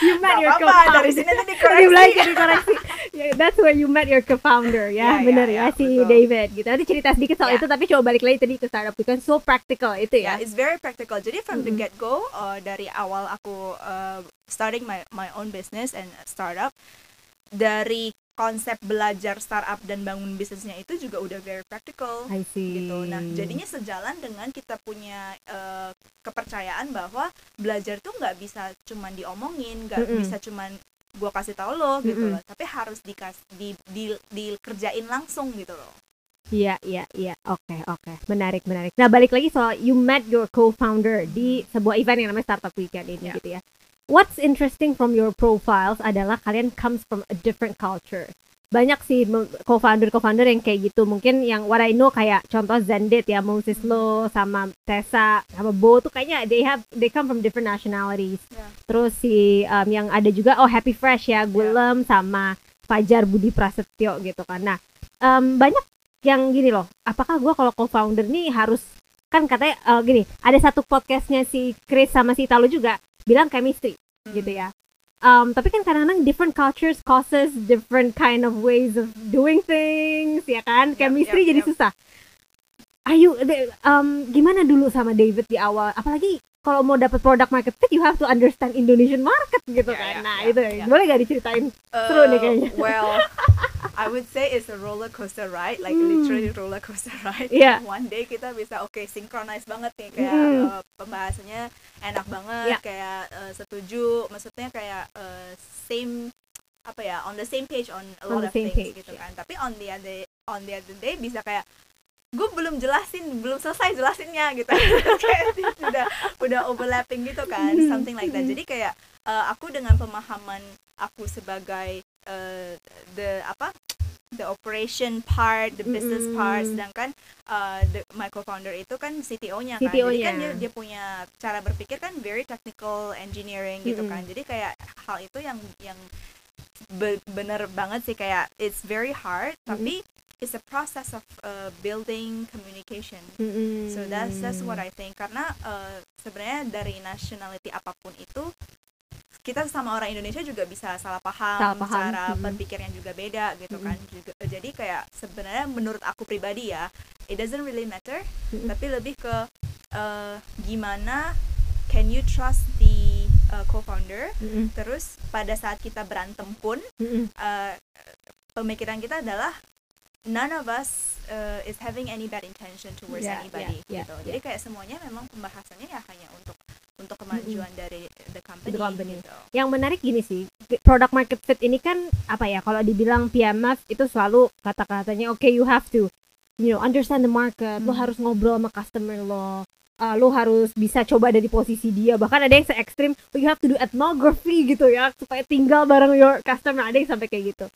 [SPEAKER 2] you met your co-founder.
[SPEAKER 3] dari sini
[SPEAKER 2] Tadi dikoreksi. Yeah, that's where you met your co-founder ya,
[SPEAKER 3] Ya,
[SPEAKER 2] bener ya,
[SPEAKER 3] ya, ya,
[SPEAKER 2] si
[SPEAKER 3] betul.
[SPEAKER 2] David gitu. Tadi cerita sedikit soal
[SPEAKER 3] Ya.
[SPEAKER 2] itu tapi coba balik lagi tadi ke startup weekend so practical itu
[SPEAKER 3] ya
[SPEAKER 2] ya.
[SPEAKER 3] it's very practical jadi from the
[SPEAKER 2] Mm-mm.
[SPEAKER 3] get go dari awal aku uh, starting my my own business and startup dari konsep belajar startup dan bangun bisnisnya itu juga udah very practical
[SPEAKER 2] I see.
[SPEAKER 3] gitu. Nah, jadinya sejalan dengan kita punya eh, kepercayaan bahwa belajar tuh nggak bisa cuman diomongin, nggak
[SPEAKER 2] Mm-mm.
[SPEAKER 3] bisa cuman gua kasih tahu lo gitu
[SPEAKER 2] Mm-mm.
[SPEAKER 3] loh, tapi harus dikas di, di dikerjain langsung gitu loh.
[SPEAKER 2] Iya, iya, iya. Oke, oke. Menarik, menarik. Nah, balik lagi soal you met your co-founder di sebuah event yang namanya Startup Weekend ini
[SPEAKER 3] Ya.
[SPEAKER 2] gitu ya. What's interesting from your profiles adalah kalian comes from a different culture. Banyak sih me- co-founder-co-founder yang kayak gitu. Mungkin yang what I know kayak contoh Zendit ya, Moses Lo sama Tessa sama Bo tuh kayaknya they have they come from different nationalities.
[SPEAKER 3] Ya.
[SPEAKER 2] Terus si um, yang ada juga oh Happy Fresh ya, Gulem sama Fajar Budi Prasetyo gitu kan. Nah, em, banyak yang gini loh apakah gua kalau co-founder nih harus kan katanya eh, gini ada satu podcastnya si Chris sama si Italo juga bilang chemistry
[SPEAKER 3] Hmm.
[SPEAKER 2] gitu ya Um, tapi kan kadang-kadang different cultures causes different kind of ways of doing things ya kan
[SPEAKER 3] Yap,
[SPEAKER 2] chemistry
[SPEAKER 3] yap,
[SPEAKER 2] jadi
[SPEAKER 3] yap.
[SPEAKER 2] susah ayo um, gimana dulu sama David di awal apalagi kalau mau dapat product market fit you have to understand Indonesian market gitu
[SPEAKER 3] Ya,
[SPEAKER 2] kan
[SPEAKER 3] ya,
[SPEAKER 2] nah
[SPEAKER 3] ya,
[SPEAKER 2] itu
[SPEAKER 3] ya.
[SPEAKER 2] boleh gak diceritain Seru nih
[SPEAKER 3] Uh,
[SPEAKER 2] kayaknya.
[SPEAKER 3] Well, I would say it's a roller coaster ride, like
[SPEAKER 2] Hmm.
[SPEAKER 3] literally roller coaster ride.
[SPEAKER 2] Iya.
[SPEAKER 3] One day kita bisa oke synchronize banget nih kayak
[SPEAKER 2] Hmm.
[SPEAKER 3] uh, pembahasannya enak banget,
[SPEAKER 2] Iya.
[SPEAKER 3] kayak uh, setuju, maksudnya kayak uh, same apa ya on the same page on a
[SPEAKER 2] On
[SPEAKER 3] lot of things
[SPEAKER 2] page,
[SPEAKER 3] gitu
[SPEAKER 2] iya.
[SPEAKER 3] kan. Tapi on the other on the other day bisa kayak gue belum jelasin belum selesai jelasinnya gitu kayak udah udah overlapping gitu kan
[SPEAKER 2] Hmm.
[SPEAKER 3] something like that jadi kayak uh, aku dengan pemahaman aku sebagai uh, the apa the operation part the business part
[SPEAKER 2] Mm-mm.
[SPEAKER 3] sedangkan uh, the, my co-founder itu kan CTO-nya kan.
[SPEAKER 2] CTO-nya.
[SPEAKER 3] jadi kan dia, dia punya cara berpikir kan very technical engineering gitu
[SPEAKER 2] Mm-mm.
[SPEAKER 3] kan jadi kayak hal itu yang yang be- bener banget sih. Kayak it's very hard tapi it's a process of uh, building communication. So that's that's what I think. Karena uh, sebenarnya dari nationality apa pun itu kita sama orang Indonesia juga bisa salah paham,
[SPEAKER 2] Salah paham,
[SPEAKER 3] cara
[SPEAKER 2] mm-mm.
[SPEAKER 3] berpikirnya juga beda gitu kan. Juga, jadi kayak sebenarnya menurut aku pribadi ya, it doesn't really matter,
[SPEAKER 2] Mm-mm.
[SPEAKER 3] tapi lebih ke uh, gimana can you trust the uh, co-founder
[SPEAKER 2] Mm-mm.
[SPEAKER 3] terus pada saat kita berantem pun
[SPEAKER 2] Mm-mm.
[SPEAKER 3] uh, pemikiran kita adalah none of us uh, is having any bad intention towards
[SPEAKER 2] Yeah,
[SPEAKER 3] anybody
[SPEAKER 2] yeah, yeah,
[SPEAKER 3] gitu. Jadi kayak semuanya memang pembahasannya ya hanya untuk untuk kemajuan dari the company,
[SPEAKER 2] The company.
[SPEAKER 3] gitu.
[SPEAKER 2] yang menarik gini sih product market fit ini kan apa ya kalau dibilang PMF itu selalu kata-katanya oke you have to you know understand the market lo
[SPEAKER 3] Hmm.
[SPEAKER 2] harus ngobrol sama customer lo uh, lo harus bisa coba dari posisi dia bahkan ada yang se ekstrim oh, you have to do ethnography gitu ya supaya tinggal bareng your customer ada yang sampai kayak gitu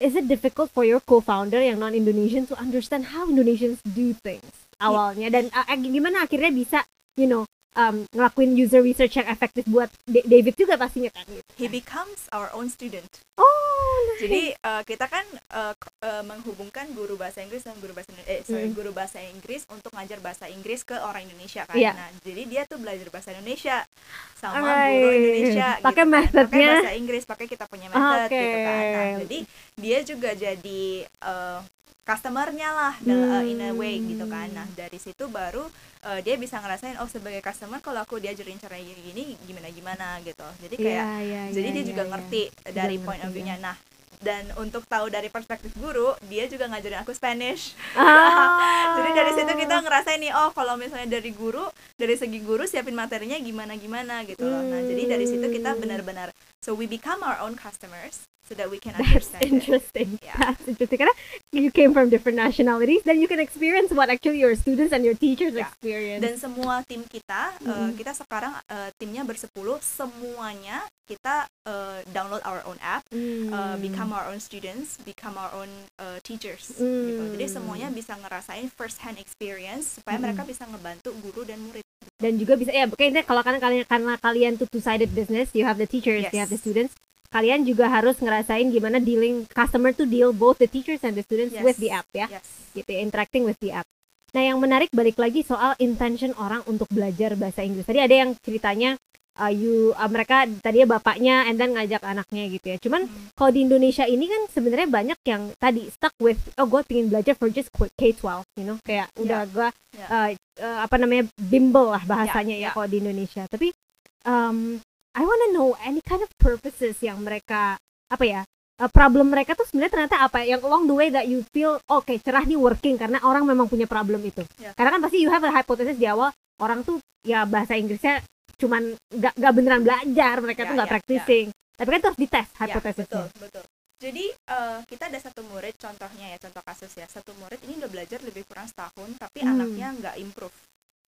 [SPEAKER 2] is it difficult for your co-founder yang non Indonesian to understand how Indonesians do things awalnya dan uh, gimana akhirnya bisa you know um, ngelakuin user research yang efektif buat Da- David juga pastinya kan gitu.
[SPEAKER 3] He becomes our own student.
[SPEAKER 2] Oh,
[SPEAKER 3] Jadi uh, kita kan uh, uh, menghubungkan guru bahasa Inggris dan guru bahasa eh sorry,
[SPEAKER 2] Mm.
[SPEAKER 3] guru bahasa Inggris untuk ngajar bahasa Inggris ke orang Indonesia kan.
[SPEAKER 2] Iya.
[SPEAKER 3] Nah, jadi dia tuh belajar bahasa Indonesia sama
[SPEAKER 2] Alright.
[SPEAKER 3] guru Indonesia
[SPEAKER 2] Pakai
[SPEAKER 3] gitu kan.
[SPEAKER 2] methodnya.
[SPEAKER 3] Pakai bahasa Inggris, pakai kita punya method
[SPEAKER 2] Oke.
[SPEAKER 3] gitu kan. Nah, jadi dia juga jadi uh, customer-nya lah dal- uh, in a way gitu kan. Nah, dari situ baru uh, dia bisa ngerasain oh sebagai customer kalau aku diajarin cara gini gimana gimana gitu. Jadi kayak
[SPEAKER 2] Iya, iya,
[SPEAKER 3] jadi
[SPEAKER 2] iya,
[SPEAKER 3] dia juga
[SPEAKER 2] iya,
[SPEAKER 3] ngerti
[SPEAKER 2] iya.
[SPEAKER 3] dari
[SPEAKER 2] Juga
[SPEAKER 3] point of
[SPEAKER 2] ngerti,
[SPEAKER 3] view-nya. Nah, dan untuk tahu dari perspektif guru, dia juga ngajarin aku Spanish.
[SPEAKER 2] Ah.
[SPEAKER 3] Jadi dari situ kita ngerasain nih, oh kalau misalnya dari guru, dari segi guru siapin materinya gimana gimana gitu loh. Nah, jadi dari situ kita
[SPEAKER 2] Hmm.
[SPEAKER 3] benar-benar so we become our own customers so that we can
[SPEAKER 2] That's
[SPEAKER 3] understand. it.
[SPEAKER 2] interesting.
[SPEAKER 3] Yeah.
[SPEAKER 2] That's interesting. Karena you came from different nationalities, then you can experience what actually your students and your teachers
[SPEAKER 3] Yeah.
[SPEAKER 2] experience.
[SPEAKER 3] Dan semua tim kita, uh,
[SPEAKER 2] Mm-mm.
[SPEAKER 3] kita sekarang uh, timnya bersepuluh, semuanya kita uh, download our own app. uh,
[SPEAKER 2] Hmm.
[SPEAKER 3] Become our own students, become our own uh, teachers
[SPEAKER 2] Hmm.
[SPEAKER 3] gitu. Jadi semuanya bisa ngerasain first hand experience supaya
[SPEAKER 2] Hmm.
[SPEAKER 3] mereka bisa ngebantu guru dan murid.
[SPEAKER 2] dan juga bisa ya kayaknya kalau karena kalian karena kalian tuh two sided business you have the teachers you have the
[SPEAKER 3] Yes.
[SPEAKER 2] students kalian juga harus ngerasain gimana dealing customer to deal both the teachers and the students
[SPEAKER 3] Yes.
[SPEAKER 2] with the app ya
[SPEAKER 3] Yes.
[SPEAKER 2] gitu interacting with the app nah yang menarik balik lagi soal intention orang untuk belajar bahasa Inggris tadi ada yang ceritanya uh, you uh, mereka tadinya bapaknya and then ngajak anaknya gitu ya cuman
[SPEAKER 3] Hmm.
[SPEAKER 2] kalau di Indonesia ini kan sebenarnya banyak yang tadi stuck with oh gue pengen belajar for just K-12 you know kayak udah gue
[SPEAKER 3] Ya.
[SPEAKER 2] uh, uh, apa namanya bimbel lah bahasanya ya,
[SPEAKER 3] Ya, ya.
[SPEAKER 2] kalau di Indonesia tapi um, I wanna know any kind of purposes yang mereka apa ya uh, problem mereka tuh sebenarnya ternyata apa yang along the way that you feel oke cerah nih working karena orang memang punya problem itu
[SPEAKER 3] Ya.
[SPEAKER 2] karena kan pasti you have a hypothesis di awal orang tuh ya bahasa Inggrisnya cuman nggak nggak beneran belajar mereka
[SPEAKER 3] Ya,
[SPEAKER 2] tuh nggak
[SPEAKER 3] ya,
[SPEAKER 2] practicing tapi kan itu harus dites
[SPEAKER 3] Ya,
[SPEAKER 2] hipotesisnya
[SPEAKER 3] betul, betul. Jadi eh, kita ada satu murid contohnya ya, contoh kasus ya. Satu murid ini udah belajar lebih kurang setahun tapi
[SPEAKER 2] Hmm.
[SPEAKER 3] anaknya nggak improve.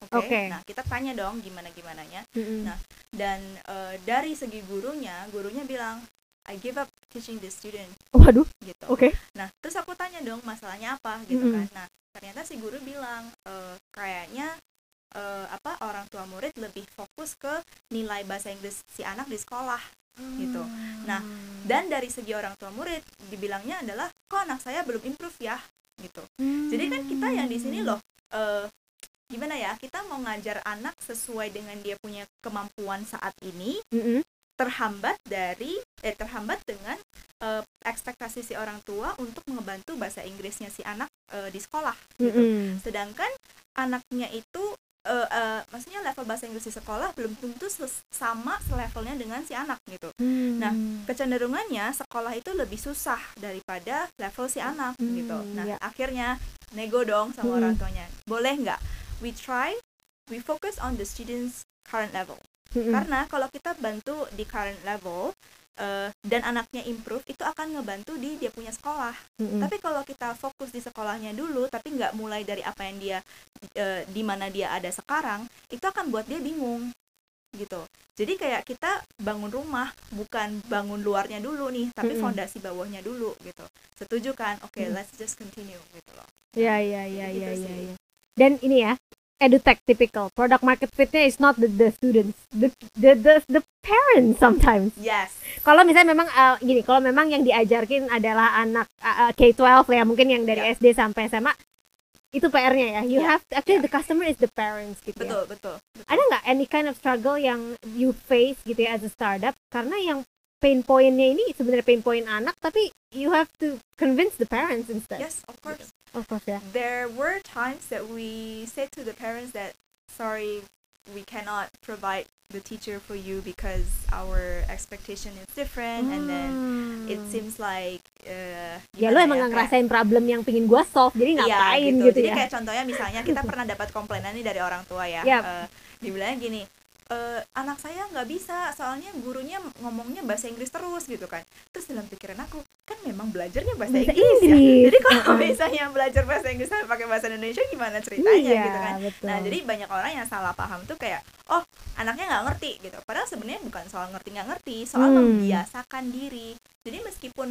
[SPEAKER 3] Oke.
[SPEAKER 2] Oke.
[SPEAKER 3] Nah, kita tanya dong gimana gimananya.
[SPEAKER 2] Mm-mm.
[SPEAKER 3] Nah, Dan eh, dari segi gurunya, gurunya bilang I give up teaching this student
[SPEAKER 2] waduh
[SPEAKER 3] gitu.
[SPEAKER 2] oke
[SPEAKER 3] Nah, terus aku tanya dong masalahnya apa gitu
[SPEAKER 2] Mm-mm.
[SPEAKER 3] kan. Nah, ternyata si guru bilang eh, kayaknya eh, apa orang tua murid lebih fokus ke nilai bahasa Inggris si anak di sekolah gitu. Nah, dan dari segi orang tua murid dibilangnya adalah kok anak saya belum improve ya gitu. Jadi kan kita yang di sini loh eh, gimana ya kita mau ngajar anak sesuai dengan dia punya kemampuan saat ini
[SPEAKER 2] Mm-mm.
[SPEAKER 3] terhambat dari eh terhambat dengan eh, ekspektasi si orang tua untuk mengebantu bahasa Inggrisnya si anak eh, di sekolah gitu.
[SPEAKER 2] Mm-mm.
[SPEAKER 3] Sedangkan anaknya itu eh, eh, maksudnya level bahasa Inggris di sekolah belum tentu sama selevelnya dengan si anak gitu. Nah, kecenderungannya sekolah itu lebih susah daripada level si anak
[SPEAKER 2] Hmm,
[SPEAKER 3] gitu. Nah,
[SPEAKER 2] ya.
[SPEAKER 3] akhirnya nego dong sama
[SPEAKER 2] Hmm.
[SPEAKER 3] orang tuanya. Boleh nggak? We try, we focus on the students current level.
[SPEAKER 2] Mm-mm.
[SPEAKER 3] Karena kalau kita bantu di current level eh, dan anaknya improve itu akan ngebantu di dia punya sekolah.
[SPEAKER 2] Mm-mm.
[SPEAKER 3] Tapi kalau kita fokus di sekolahnya dulu tapi nggak mulai dari apa yang dia eh, di mana dia ada sekarang, itu akan buat dia bingung gitu. Jadi kayak kita bangun rumah bukan bangun luarnya dulu nih, tapi
[SPEAKER 2] Mm-mm.
[SPEAKER 3] fondasi bawahnya dulu gitu. Setuju kan? Oke,
[SPEAKER 2] Mm.
[SPEAKER 3] let's just continue gitu loh.
[SPEAKER 2] Ya ya ya
[SPEAKER 3] Gitu
[SPEAKER 2] ya ya ya. Dan ini ya, edutech typical. Product market fitnya is not the, the students, the, the the the parents sometimes.
[SPEAKER 3] Yes.
[SPEAKER 2] Kalau misalnya memang uh, gini, kalau memang yang diajarkin adalah anak uh, uh, K12 ya, mungkin yang dari
[SPEAKER 3] Ya.
[SPEAKER 2] SD sampai SMA itu PR-nya ya. You
[SPEAKER 3] Ya,
[SPEAKER 2] have actually
[SPEAKER 3] ya.
[SPEAKER 2] the customer is the parents gitu ya.
[SPEAKER 3] Betul, betul. betul.
[SPEAKER 2] Ada nggak any kind of struggle yang you face gitu ya as a startup karena yang pain point-nya ini sebenarnya pain point anak tapi you have to convince the parents instead.
[SPEAKER 3] Yes, of course.
[SPEAKER 2] Of course ya.
[SPEAKER 3] there were times that we said to the parents that sorry we cannot provide the teacher for you because our expectation is different and then it
[SPEAKER 2] Hmm.
[SPEAKER 3] seems like uh,
[SPEAKER 2] ya lu emang
[SPEAKER 3] kayak-
[SPEAKER 2] ngerasain problem yang pingin gua solve jadi
[SPEAKER 3] Iya,
[SPEAKER 2] ngapain
[SPEAKER 3] gitu.
[SPEAKER 2] gitu,
[SPEAKER 3] Jadi
[SPEAKER 2] ya
[SPEAKER 3] kayak contohnya misalnya kita pernah dapat komplainan nih dari orang tua ya.
[SPEAKER 2] Yap.
[SPEAKER 3] Eh, dibilangnya gini, "Eh, anak saya nggak bisa soalnya gurunya ngomongnya bahasa Inggris terus gitu kan. Terus dalam pikiran aku, kan memang belajarnya bahasa,
[SPEAKER 2] Bahasa
[SPEAKER 3] Inggris, ya.
[SPEAKER 2] Inggris.
[SPEAKER 3] Jadi kalau
[SPEAKER 2] Uh-uh.
[SPEAKER 3] misalnya belajar bahasa Inggris sampai pakai bahasa Indonesia gimana ceritanya
[SPEAKER 2] iya
[SPEAKER 3] gitu kan.
[SPEAKER 2] betul
[SPEAKER 3] Nah, jadi banyak orang yang salah paham tuh kayak, oh anaknya nggak ngerti gitu. Padahal sebenarnya bukan soal ngerti nggak ngerti, soal
[SPEAKER 2] Hmm.
[SPEAKER 3] membiasakan diri. Jadi meskipun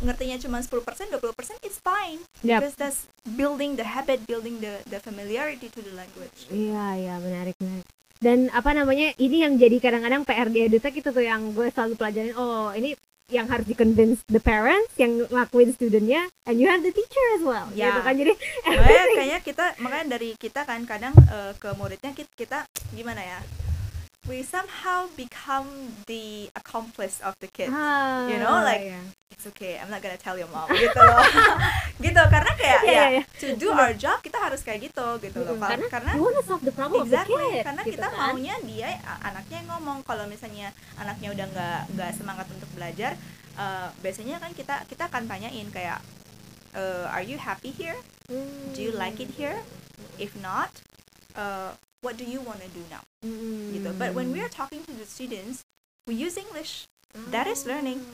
[SPEAKER 3] ngertinya cuma 10%, 20% it's fine
[SPEAKER 2] Yap.
[SPEAKER 3] because that's building the habit, building the the familiarity to the language.
[SPEAKER 2] Iya, iya, menarik, menarik. Dan apa namanya, ini yang jadi kadang-kadang PR di edutech itu tuh yang gue selalu pelajarin, oh ini yang harus di convince the parents, yang ngelakuin studentnya, and you have the teacher as well.
[SPEAKER 3] Ya.
[SPEAKER 2] Gitu kan, jadi
[SPEAKER 3] Makanya kayaknya kita makanya dari kita kan kadang eh, ke muridnya kita, kita gimana ya? We somehow become the accomplice of the kid.
[SPEAKER 2] ah,
[SPEAKER 3] You know, like,
[SPEAKER 2] iya.
[SPEAKER 3] It's okay, I'm not gonna tell your mom gitu loh. gitu karena kayak
[SPEAKER 2] Iya,
[SPEAKER 3] ya
[SPEAKER 2] iya, iya.
[SPEAKER 3] to do our job kita harus kayak gitu gitu loh.
[SPEAKER 2] Karena,
[SPEAKER 3] karena
[SPEAKER 2] you wanna solve the problem of
[SPEAKER 3] Exactly,
[SPEAKER 2] the kid.
[SPEAKER 3] karena
[SPEAKER 2] gitu
[SPEAKER 3] kita
[SPEAKER 2] kan.
[SPEAKER 3] maunya dia anaknya yang ngomong kalau misalnya anaknya udah nggak nggak semangat untuk belajar, eh, biasanya kan kita kita akan tanyain kayak, eh, are you happy here? Do you like it here? If not, uh, what do you wanna do now?
[SPEAKER 2] Hmm.
[SPEAKER 3] Gitu. But when we are talking to the students, we use English. That is learning.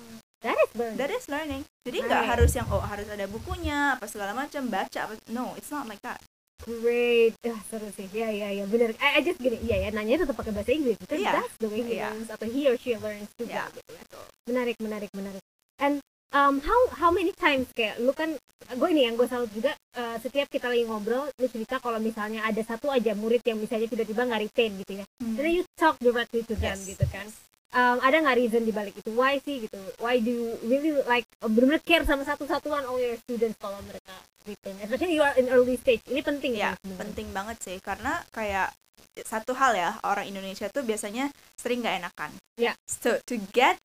[SPEAKER 2] That is learning.
[SPEAKER 3] That is learning. Jadi nggak
[SPEAKER 2] Right.
[SPEAKER 3] harus yang oh harus ada bukunya apa segala macam baca apa no it's not like that.
[SPEAKER 2] Great, ah, seru sih. Ya, ya, ya, bener. I, I just gini, iya ya, nanya tetap pakai bahasa Inggris. Because
[SPEAKER 3] Iya.
[SPEAKER 2] that's the way he
[SPEAKER 3] Iya.
[SPEAKER 2] learns atau he or she learns juga.
[SPEAKER 3] Iya,
[SPEAKER 2] Gitu ya. Menarik, menarik, menarik. And um, how how many times kayak lu kan, gue ini yang gue salut juga. uh, setiap kita lagi ngobrol, lu cerita kalau misalnya ada satu aja murid yang misalnya tiba-tiba nggak retain gitu ya. And then you talk directly to them
[SPEAKER 3] Yes.
[SPEAKER 2] gitu kan. Um, ada nggak reason di balik itu? Why sih gitu? Why do you really like benar-benar care sama satu-satuan all your students kalau mereka retain? Especially you are in early stage. Ini penting
[SPEAKER 3] Ya
[SPEAKER 2] kan sebenarnya.
[SPEAKER 3] penting banget sih karena kayak satu hal ya orang Indonesia tuh biasanya sering nggak enakan.
[SPEAKER 2] Iya.
[SPEAKER 3] So to get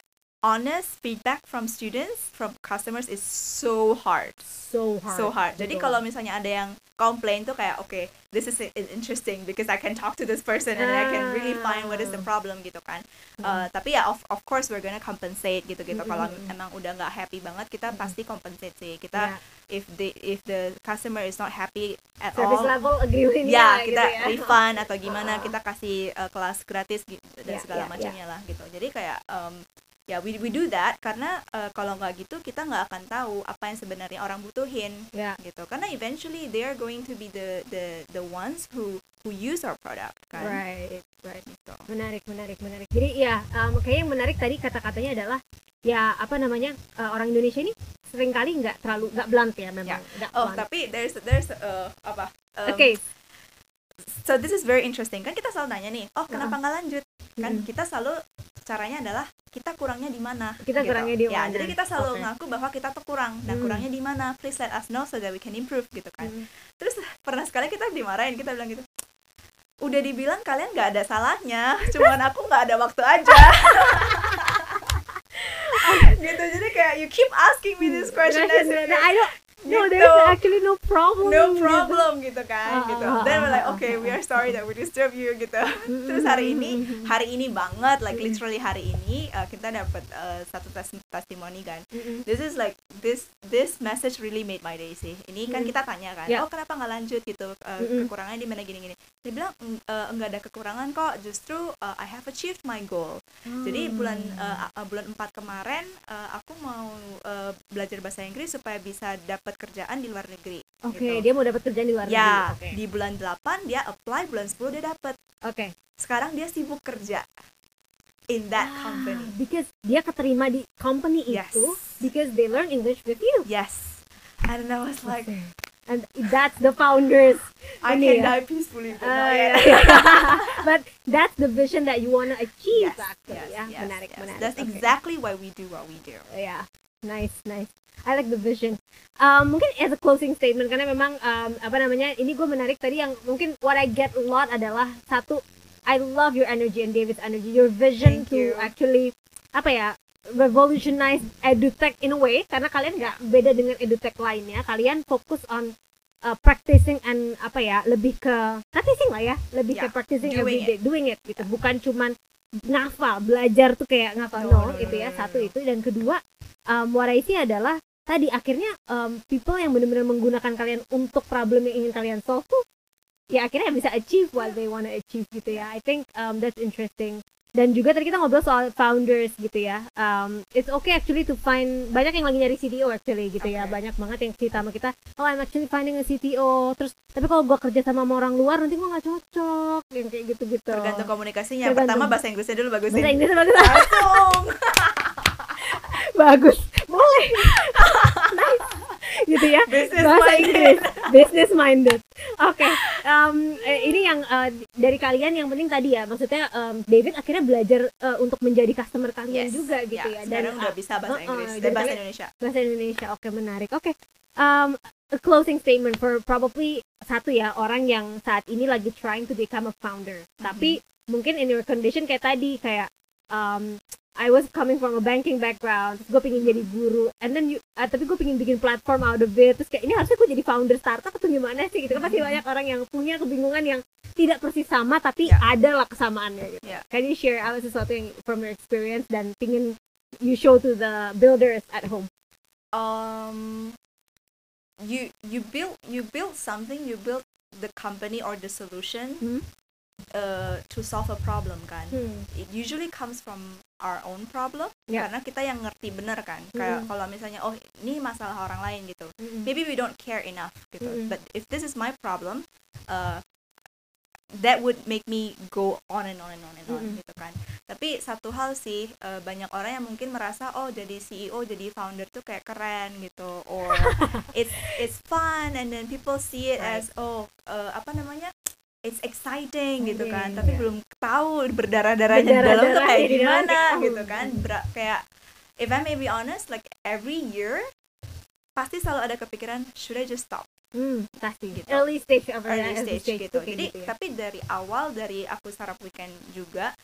[SPEAKER 3] honest feedback from students from customers is so hard
[SPEAKER 2] so hard
[SPEAKER 3] so hard. Jadi kalau misalnya ada yang komplain tuh kayak oke, this is interesting because I can talk to this person and I can really find what is the
[SPEAKER 2] Ah.
[SPEAKER 3] problem gitu kan.
[SPEAKER 2] Hmm.
[SPEAKER 3] Uh, tapi ya of of course we're gonna compensate gitu gitu.
[SPEAKER 2] Mm,
[SPEAKER 3] Kalau emang udah nggak happy banget kita
[SPEAKER 2] Mm.
[SPEAKER 3] pasti compensate sih. Kita
[SPEAKER 2] Ya,
[SPEAKER 3] if the if the customer is not happy at
[SPEAKER 2] service
[SPEAKER 3] all
[SPEAKER 2] level agreement
[SPEAKER 3] ya
[SPEAKER 2] gitu
[SPEAKER 3] kita
[SPEAKER 2] ya.
[SPEAKER 3] refund atau gimana
[SPEAKER 2] Ah.
[SPEAKER 3] kita kasih uh, kelas gratis gitu, dan
[SPEAKER 2] Ya,
[SPEAKER 3] segala
[SPEAKER 2] ya, ya.
[SPEAKER 3] macamnya lah gitu jadi kayak um, ya we we do that karena uh, kalau nggak gitu kita nggak akan tahu apa yang sebenarnya orang butuhin
[SPEAKER 2] Ya.
[SPEAKER 3] gitu karena eventually they are going to be the the the ones who who use our product kan
[SPEAKER 2] Right, right.
[SPEAKER 3] gitu.
[SPEAKER 2] Menarik, menarik, menarik. Jadi ya, um, kayaknya yang menarik tadi kata-katanya adalah ya apa namanya uh, orang Indonesia ini sering kali nggak terlalu nggak blunt ya memang. nggak
[SPEAKER 3] oh
[SPEAKER 2] blunt.
[SPEAKER 3] tapi there's there's uh, apa um,
[SPEAKER 2] Oke,
[SPEAKER 3] so this is very interesting kan kita selalu nanya nih oh kenapa nggak lanjut kan
[SPEAKER 2] Mm.
[SPEAKER 3] kita selalu caranya adalah kita kurangnya di mana
[SPEAKER 2] Kita
[SPEAKER 3] gitu.
[SPEAKER 2] kurangnya di
[SPEAKER 3] ya
[SPEAKER 2] mana.
[SPEAKER 3] jadi kita selalu
[SPEAKER 2] Oke.
[SPEAKER 3] ngaku bahwa kita tuh kurang nah
[SPEAKER 2] Mm.
[SPEAKER 3] kurangnya di mana please let us know so that we can improve gitu kan
[SPEAKER 2] Mm.
[SPEAKER 3] terus pernah sekali kita dimarahin kita bilang gitu udah dibilang kalian nggak ada salahnya cuman aku nggak ada waktu aja gitu jadi kayak you keep asking me this question
[SPEAKER 2] Question,
[SPEAKER 3] as if
[SPEAKER 2] I don't, no,
[SPEAKER 3] gitu.
[SPEAKER 2] there's actually no problem.
[SPEAKER 3] no
[SPEAKER 2] gitu.
[SPEAKER 3] problem gitu
[SPEAKER 2] Ah,
[SPEAKER 3] kan gitu.
[SPEAKER 2] ah,
[SPEAKER 3] then we're like
[SPEAKER 2] ah,
[SPEAKER 3] okay
[SPEAKER 2] ah,
[SPEAKER 3] we are sorry that we disturb you gitu. Terus hari ini hari ini banget like literally hari ini uh, kita dapat uh, satu tes testimoni kan. This is like this this message really made my day sih. Ini kan kita tanya kan
[SPEAKER 2] Yeah.
[SPEAKER 3] oh kenapa nggak lanjut? Gitu uh, kekurangannya di mana gini gini. Dia bilang "Mm, uh, nggak ada kekurangan kok justru uh, I have achieved my goal. Jadi bulan uh, uh, bulan 4 kemarin uh, aku mau uh, belajar bahasa Inggris supaya bisa dapat kerjaan di luar negeri
[SPEAKER 2] Oke,
[SPEAKER 3] gitu.
[SPEAKER 2] dia mau dapat kerjaan di luar
[SPEAKER 3] ya
[SPEAKER 2] negeri.
[SPEAKER 3] di bulan 8 dia apply bulan 10 dia dapat
[SPEAKER 2] Oke.
[SPEAKER 3] sekarang dia sibuk kerja in that
[SPEAKER 2] Ah,
[SPEAKER 3] company
[SPEAKER 2] Because dia keterima di company
[SPEAKER 3] Yes.
[SPEAKER 2] itu because they learn English with you.
[SPEAKER 3] yes and I was like
[SPEAKER 2] And that's the founders.
[SPEAKER 3] I can
[SPEAKER 2] ya.
[SPEAKER 3] die peacefully but
[SPEAKER 2] Ah,
[SPEAKER 3] not
[SPEAKER 2] yeah, yeah. But that's the vision that you wanna achieve
[SPEAKER 3] yes,
[SPEAKER 2] actually.
[SPEAKER 3] yes,
[SPEAKER 2] ya.
[SPEAKER 3] yes,
[SPEAKER 2] menarik,
[SPEAKER 3] yes.
[SPEAKER 2] menarik.
[SPEAKER 3] That's
[SPEAKER 2] Oke.
[SPEAKER 3] exactly why we do what we do.
[SPEAKER 2] Yeah, nice, nice. I like the vision. Um, mungkin as a closing statement karena memang um, apa namanya ini gue menarik tadi yang mungkin what I get a lot adalah satu I love your energy and David's energy, your vision
[SPEAKER 3] Thank
[SPEAKER 2] to
[SPEAKER 3] you.
[SPEAKER 2] actually apa ya revolutionize edutech in a way. Karena kalian nggak beda dengan edutech lainnya, kalian fokus on uh, practicing and apa ya lebih ke practicing lah ya, lebih ke
[SPEAKER 3] Yeah,
[SPEAKER 2] practicing
[SPEAKER 3] doing
[SPEAKER 2] every day, doing it gitu, bukan cuman ngafal, belajar tuh kayak ngafal
[SPEAKER 3] No,
[SPEAKER 2] no,
[SPEAKER 3] no, no,
[SPEAKER 2] gitu ya,
[SPEAKER 3] no, no,
[SPEAKER 2] satu itu. Dan kedua um, what I see adalah tadi akhirnya um, people yang benar-benar menggunakan kalian untuk problem yang ingin kalian solve tuh ya akhirnya bisa achieve what they wanna achieve gitu ya. I think um, that's interesting dan juga tadi kita ngobrol soal founders gitu ya um, it's okay actually to find banyak yang lagi nyari CTO actually gitu ya
[SPEAKER 3] Okay.
[SPEAKER 2] banyak banget yang cerita sama kita oh I'm actually finding a CTO terus tapi kalau gua kerja sama sama orang luar nanti gua nggak cocok yang kayak gitu-gitu
[SPEAKER 3] Tergantung komunikasinya.
[SPEAKER 2] Tergantung.
[SPEAKER 3] Pertama bahasa Inggrisnya dulu bagusin.
[SPEAKER 2] bahasa Inggris bagus
[SPEAKER 3] Langsung.
[SPEAKER 2] bagus boleh nice gitu ya.
[SPEAKER 3] Business
[SPEAKER 2] bahasa
[SPEAKER 3] minded.
[SPEAKER 2] Inggris. Business minded. Oke. Em, eh, ini yang eh, dari kalian yang penting tadi ya. Maksudnya em, David akhirnya belajar eh, untuk menjadi customer kalian
[SPEAKER 3] Yes.
[SPEAKER 2] juga gitu ya,
[SPEAKER 3] Sekarang udah
[SPEAKER 2] ah,
[SPEAKER 3] bisa bahasa Inggris
[SPEAKER 2] jadi
[SPEAKER 3] dan bahasa Indonesia.
[SPEAKER 2] bahasa Indonesia. Oke menarik. Oke. Um, a closing statement for probably satu ya orang yang saat ini lagi trying to become a founder. Tapi mungkin in your condition kayak tadi kayak um, I was coming from a banking background gue pengen jadi guru. And then you, ah, tapi gue pengen bikin platform out of it terus kayak ini harusnya gue jadi founder startup atau gimana sih? Gitu kan. Pasti banyak orang yang punya kebingungan yang tidak persis sama tapi
[SPEAKER 3] Ya.
[SPEAKER 2] ada lah kesamaannya gitu.
[SPEAKER 3] Ya.
[SPEAKER 2] can you share apa sesuatu yang from your experience dan pingin you show to the builders at home.
[SPEAKER 3] Um you you build you build something you build the company or the solution.
[SPEAKER 2] Hmm.
[SPEAKER 3] Uh, to solve a problem kan
[SPEAKER 2] Hmm.
[SPEAKER 3] it usually comes from our own problem
[SPEAKER 2] Ya.
[SPEAKER 3] karena kita yang ngerti bener kan kayak
[SPEAKER 2] Hmm.
[SPEAKER 3] kalau misalnya oh ini masalah orang lain gitu
[SPEAKER 2] Mm-mm.
[SPEAKER 3] maybe we don't care enough gitu
[SPEAKER 2] Mm-mm.
[SPEAKER 3] but if this is my problem uh, that would make me go on and on and on and on
[SPEAKER 2] Mm-mm.
[SPEAKER 3] gitu kan tapi satu hal sih uh, banyak orang yang mungkin merasa oh jadi CEO jadi founder tuh kayak keren gitu or it's it's fun and then people see it
[SPEAKER 2] Right.
[SPEAKER 3] as oh uh, apa namanya it's exciting gitu kan
[SPEAKER 2] Exciting,
[SPEAKER 3] tapi
[SPEAKER 2] yeah.
[SPEAKER 3] belum tahu berdarah-darahnya di dalam tuh kayak gimana gitu kan Ber- kayak if I may be honest like every year pasti selalu ada kepikiran should I just stop
[SPEAKER 2] Hmm, pasti
[SPEAKER 3] Gitu.
[SPEAKER 2] Early stage of
[SPEAKER 3] early stage, gitu
[SPEAKER 2] tuh kayak
[SPEAKER 3] jadi
[SPEAKER 2] gitu ya.
[SPEAKER 3] tapi dari awal dari aku sarap weekend juga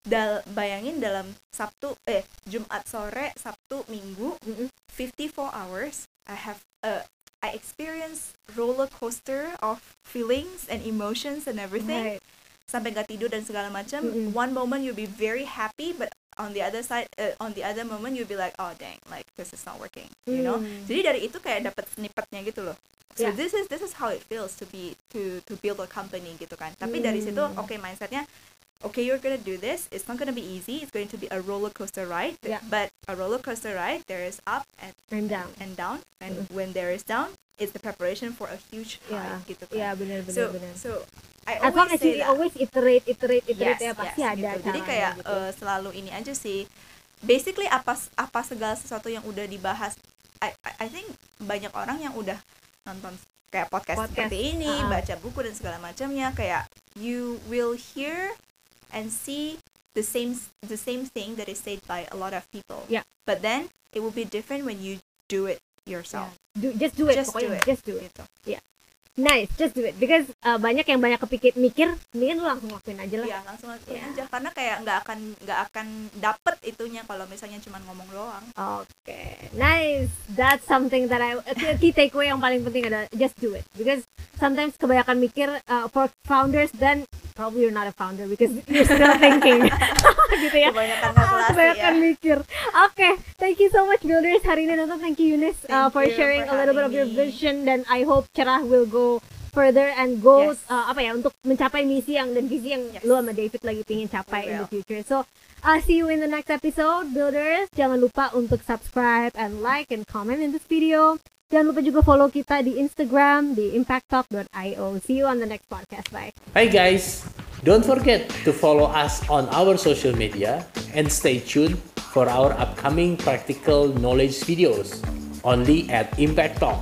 [SPEAKER 3] dal bayangin dalam Sabtu eh Jumat sore Sabtu Minggu
[SPEAKER 2] Mm-mm.
[SPEAKER 3] 54 hours I have uh, I experience roller coaster of feelings and emotions and everything
[SPEAKER 2] Right.
[SPEAKER 3] sampai nggak tidur dan segala macam
[SPEAKER 2] Mm-mm.
[SPEAKER 3] one moment you'll be very happy but on the other side uh, on the other moment you'll be like oh dang like this is not working you know
[SPEAKER 2] Hmm.
[SPEAKER 3] jadi dari itu kayak dapat snippetnya gitu loh so
[SPEAKER 2] Yeah.
[SPEAKER 3] this is this is how it feels to be to to build a company gitu kan tapi dari situ oke mindsetnya okay you're gonna do this it's not gonna be easy it's going to be a roller coaster ride
[SPEAKER 2] Yeah.
[SPEAKER 3] but a roller coaster ride there is up and
[SPEAKER 2] And down.
[SPEAKER 3] and down and when there is down it's the preparation for a huge
[SPEAKER 2] Yeah.
[SPEAKER 3] high gitu kan
[SPEAKER 2] Ya benar benar
[SPEAKER 3] so
[SPEAKER 2] benar.
[SPEAKER 3] so I
[SPEAKER 2] As long
[SPEAKER 3] always
[SPEAKER 2] as you
[SPEAKER 3] that
[SPEAKER 2] always iterate, iterate, iterate
[SPEAKER 3] Yes,
[SPEAKER 2] ya pasti
[SPEAKER 3] yes,
[SPEAKER 2] ada
[SPEAKER 3] gitu. Jadi kayak
[SPEAKER 2] gitu.
[SPEAKER 3] eh, selalu ini aja sih. Basically apa apa segala sesuatu yang udah dibahas I, I think banyak orang yang udah nonton kayak podcast,
[SPEAKER 2] Podcast,
[SPEAKER 3] seperti ini,
[SPEAKER 2] uh-uh.
[SPEAKER 3] baca buku dan segala macamnya kayak you will hear and see the same the same thing that is said by a lot of people.
[SPEAKER 2] Yeah.
[SPEAKER 3] But then it will be different when you do it yourself.
[SPEAKER 2] Do, just do it
[SPEAKER 3] Just do it.
[SPEAKER 2] just do it.
[SPEAKER 3] Gitu.
[SPEAKER 2] Nice, just do it because uh, banyak yang banyak kepikir mikir, mendingan lu langsung lakuin aja lah.
[SPEAKER 3] Iya, langsung lakuin
[SPEAKER 2] Iya.
[SPEAKER 3] aja karena kayak nggak akan nggak akan dapet itunya kalau misalnya cuma ngomong doang.
[SPEAKER 2] Oke, nice. That's something that I key takeaway yang paling penting adalah just do it because sometimes kebanyakan mikir uh, for founders then probably you're not a founder because you're still thinking gitu ya.
[SPEAKER 3] Kebanyakan
[SPEAKER 2] Ah,
[SPEAKER 3] kalkulasi ya.
[SPEAKER 2] kebanyakan mikir. Oke, thank you so much builders hari ini nonton. Thank you Eunice uh, for
[SPEAKER 3] you
[SPEAKER 2] sharing
[SPEAKER 3] for
[SPEAKER 2] a little bit of your vision dan I hope cerah will go further and go
[SPEAKER 3] Yes.
[SPEAKER 2] uh, apa ya untuk mencapai misi yang dan visi yang
[SPEAKER 3] Yes.
[SPEAKER 2] lu sama David lagi pingin capai in the future. So I'll see you in the next episode, builders. Jangan lupa untuk subscribe and like and comment in this video. Jangan lupa juga follow kita di Instagram di impacttalk.io. See you on the next podcast. Bye.
[SPEAKER 1] Hi guys, don't forget to follow us on our social media and stay tuned for our upcoming practical knowledge videos only at Impact Talk.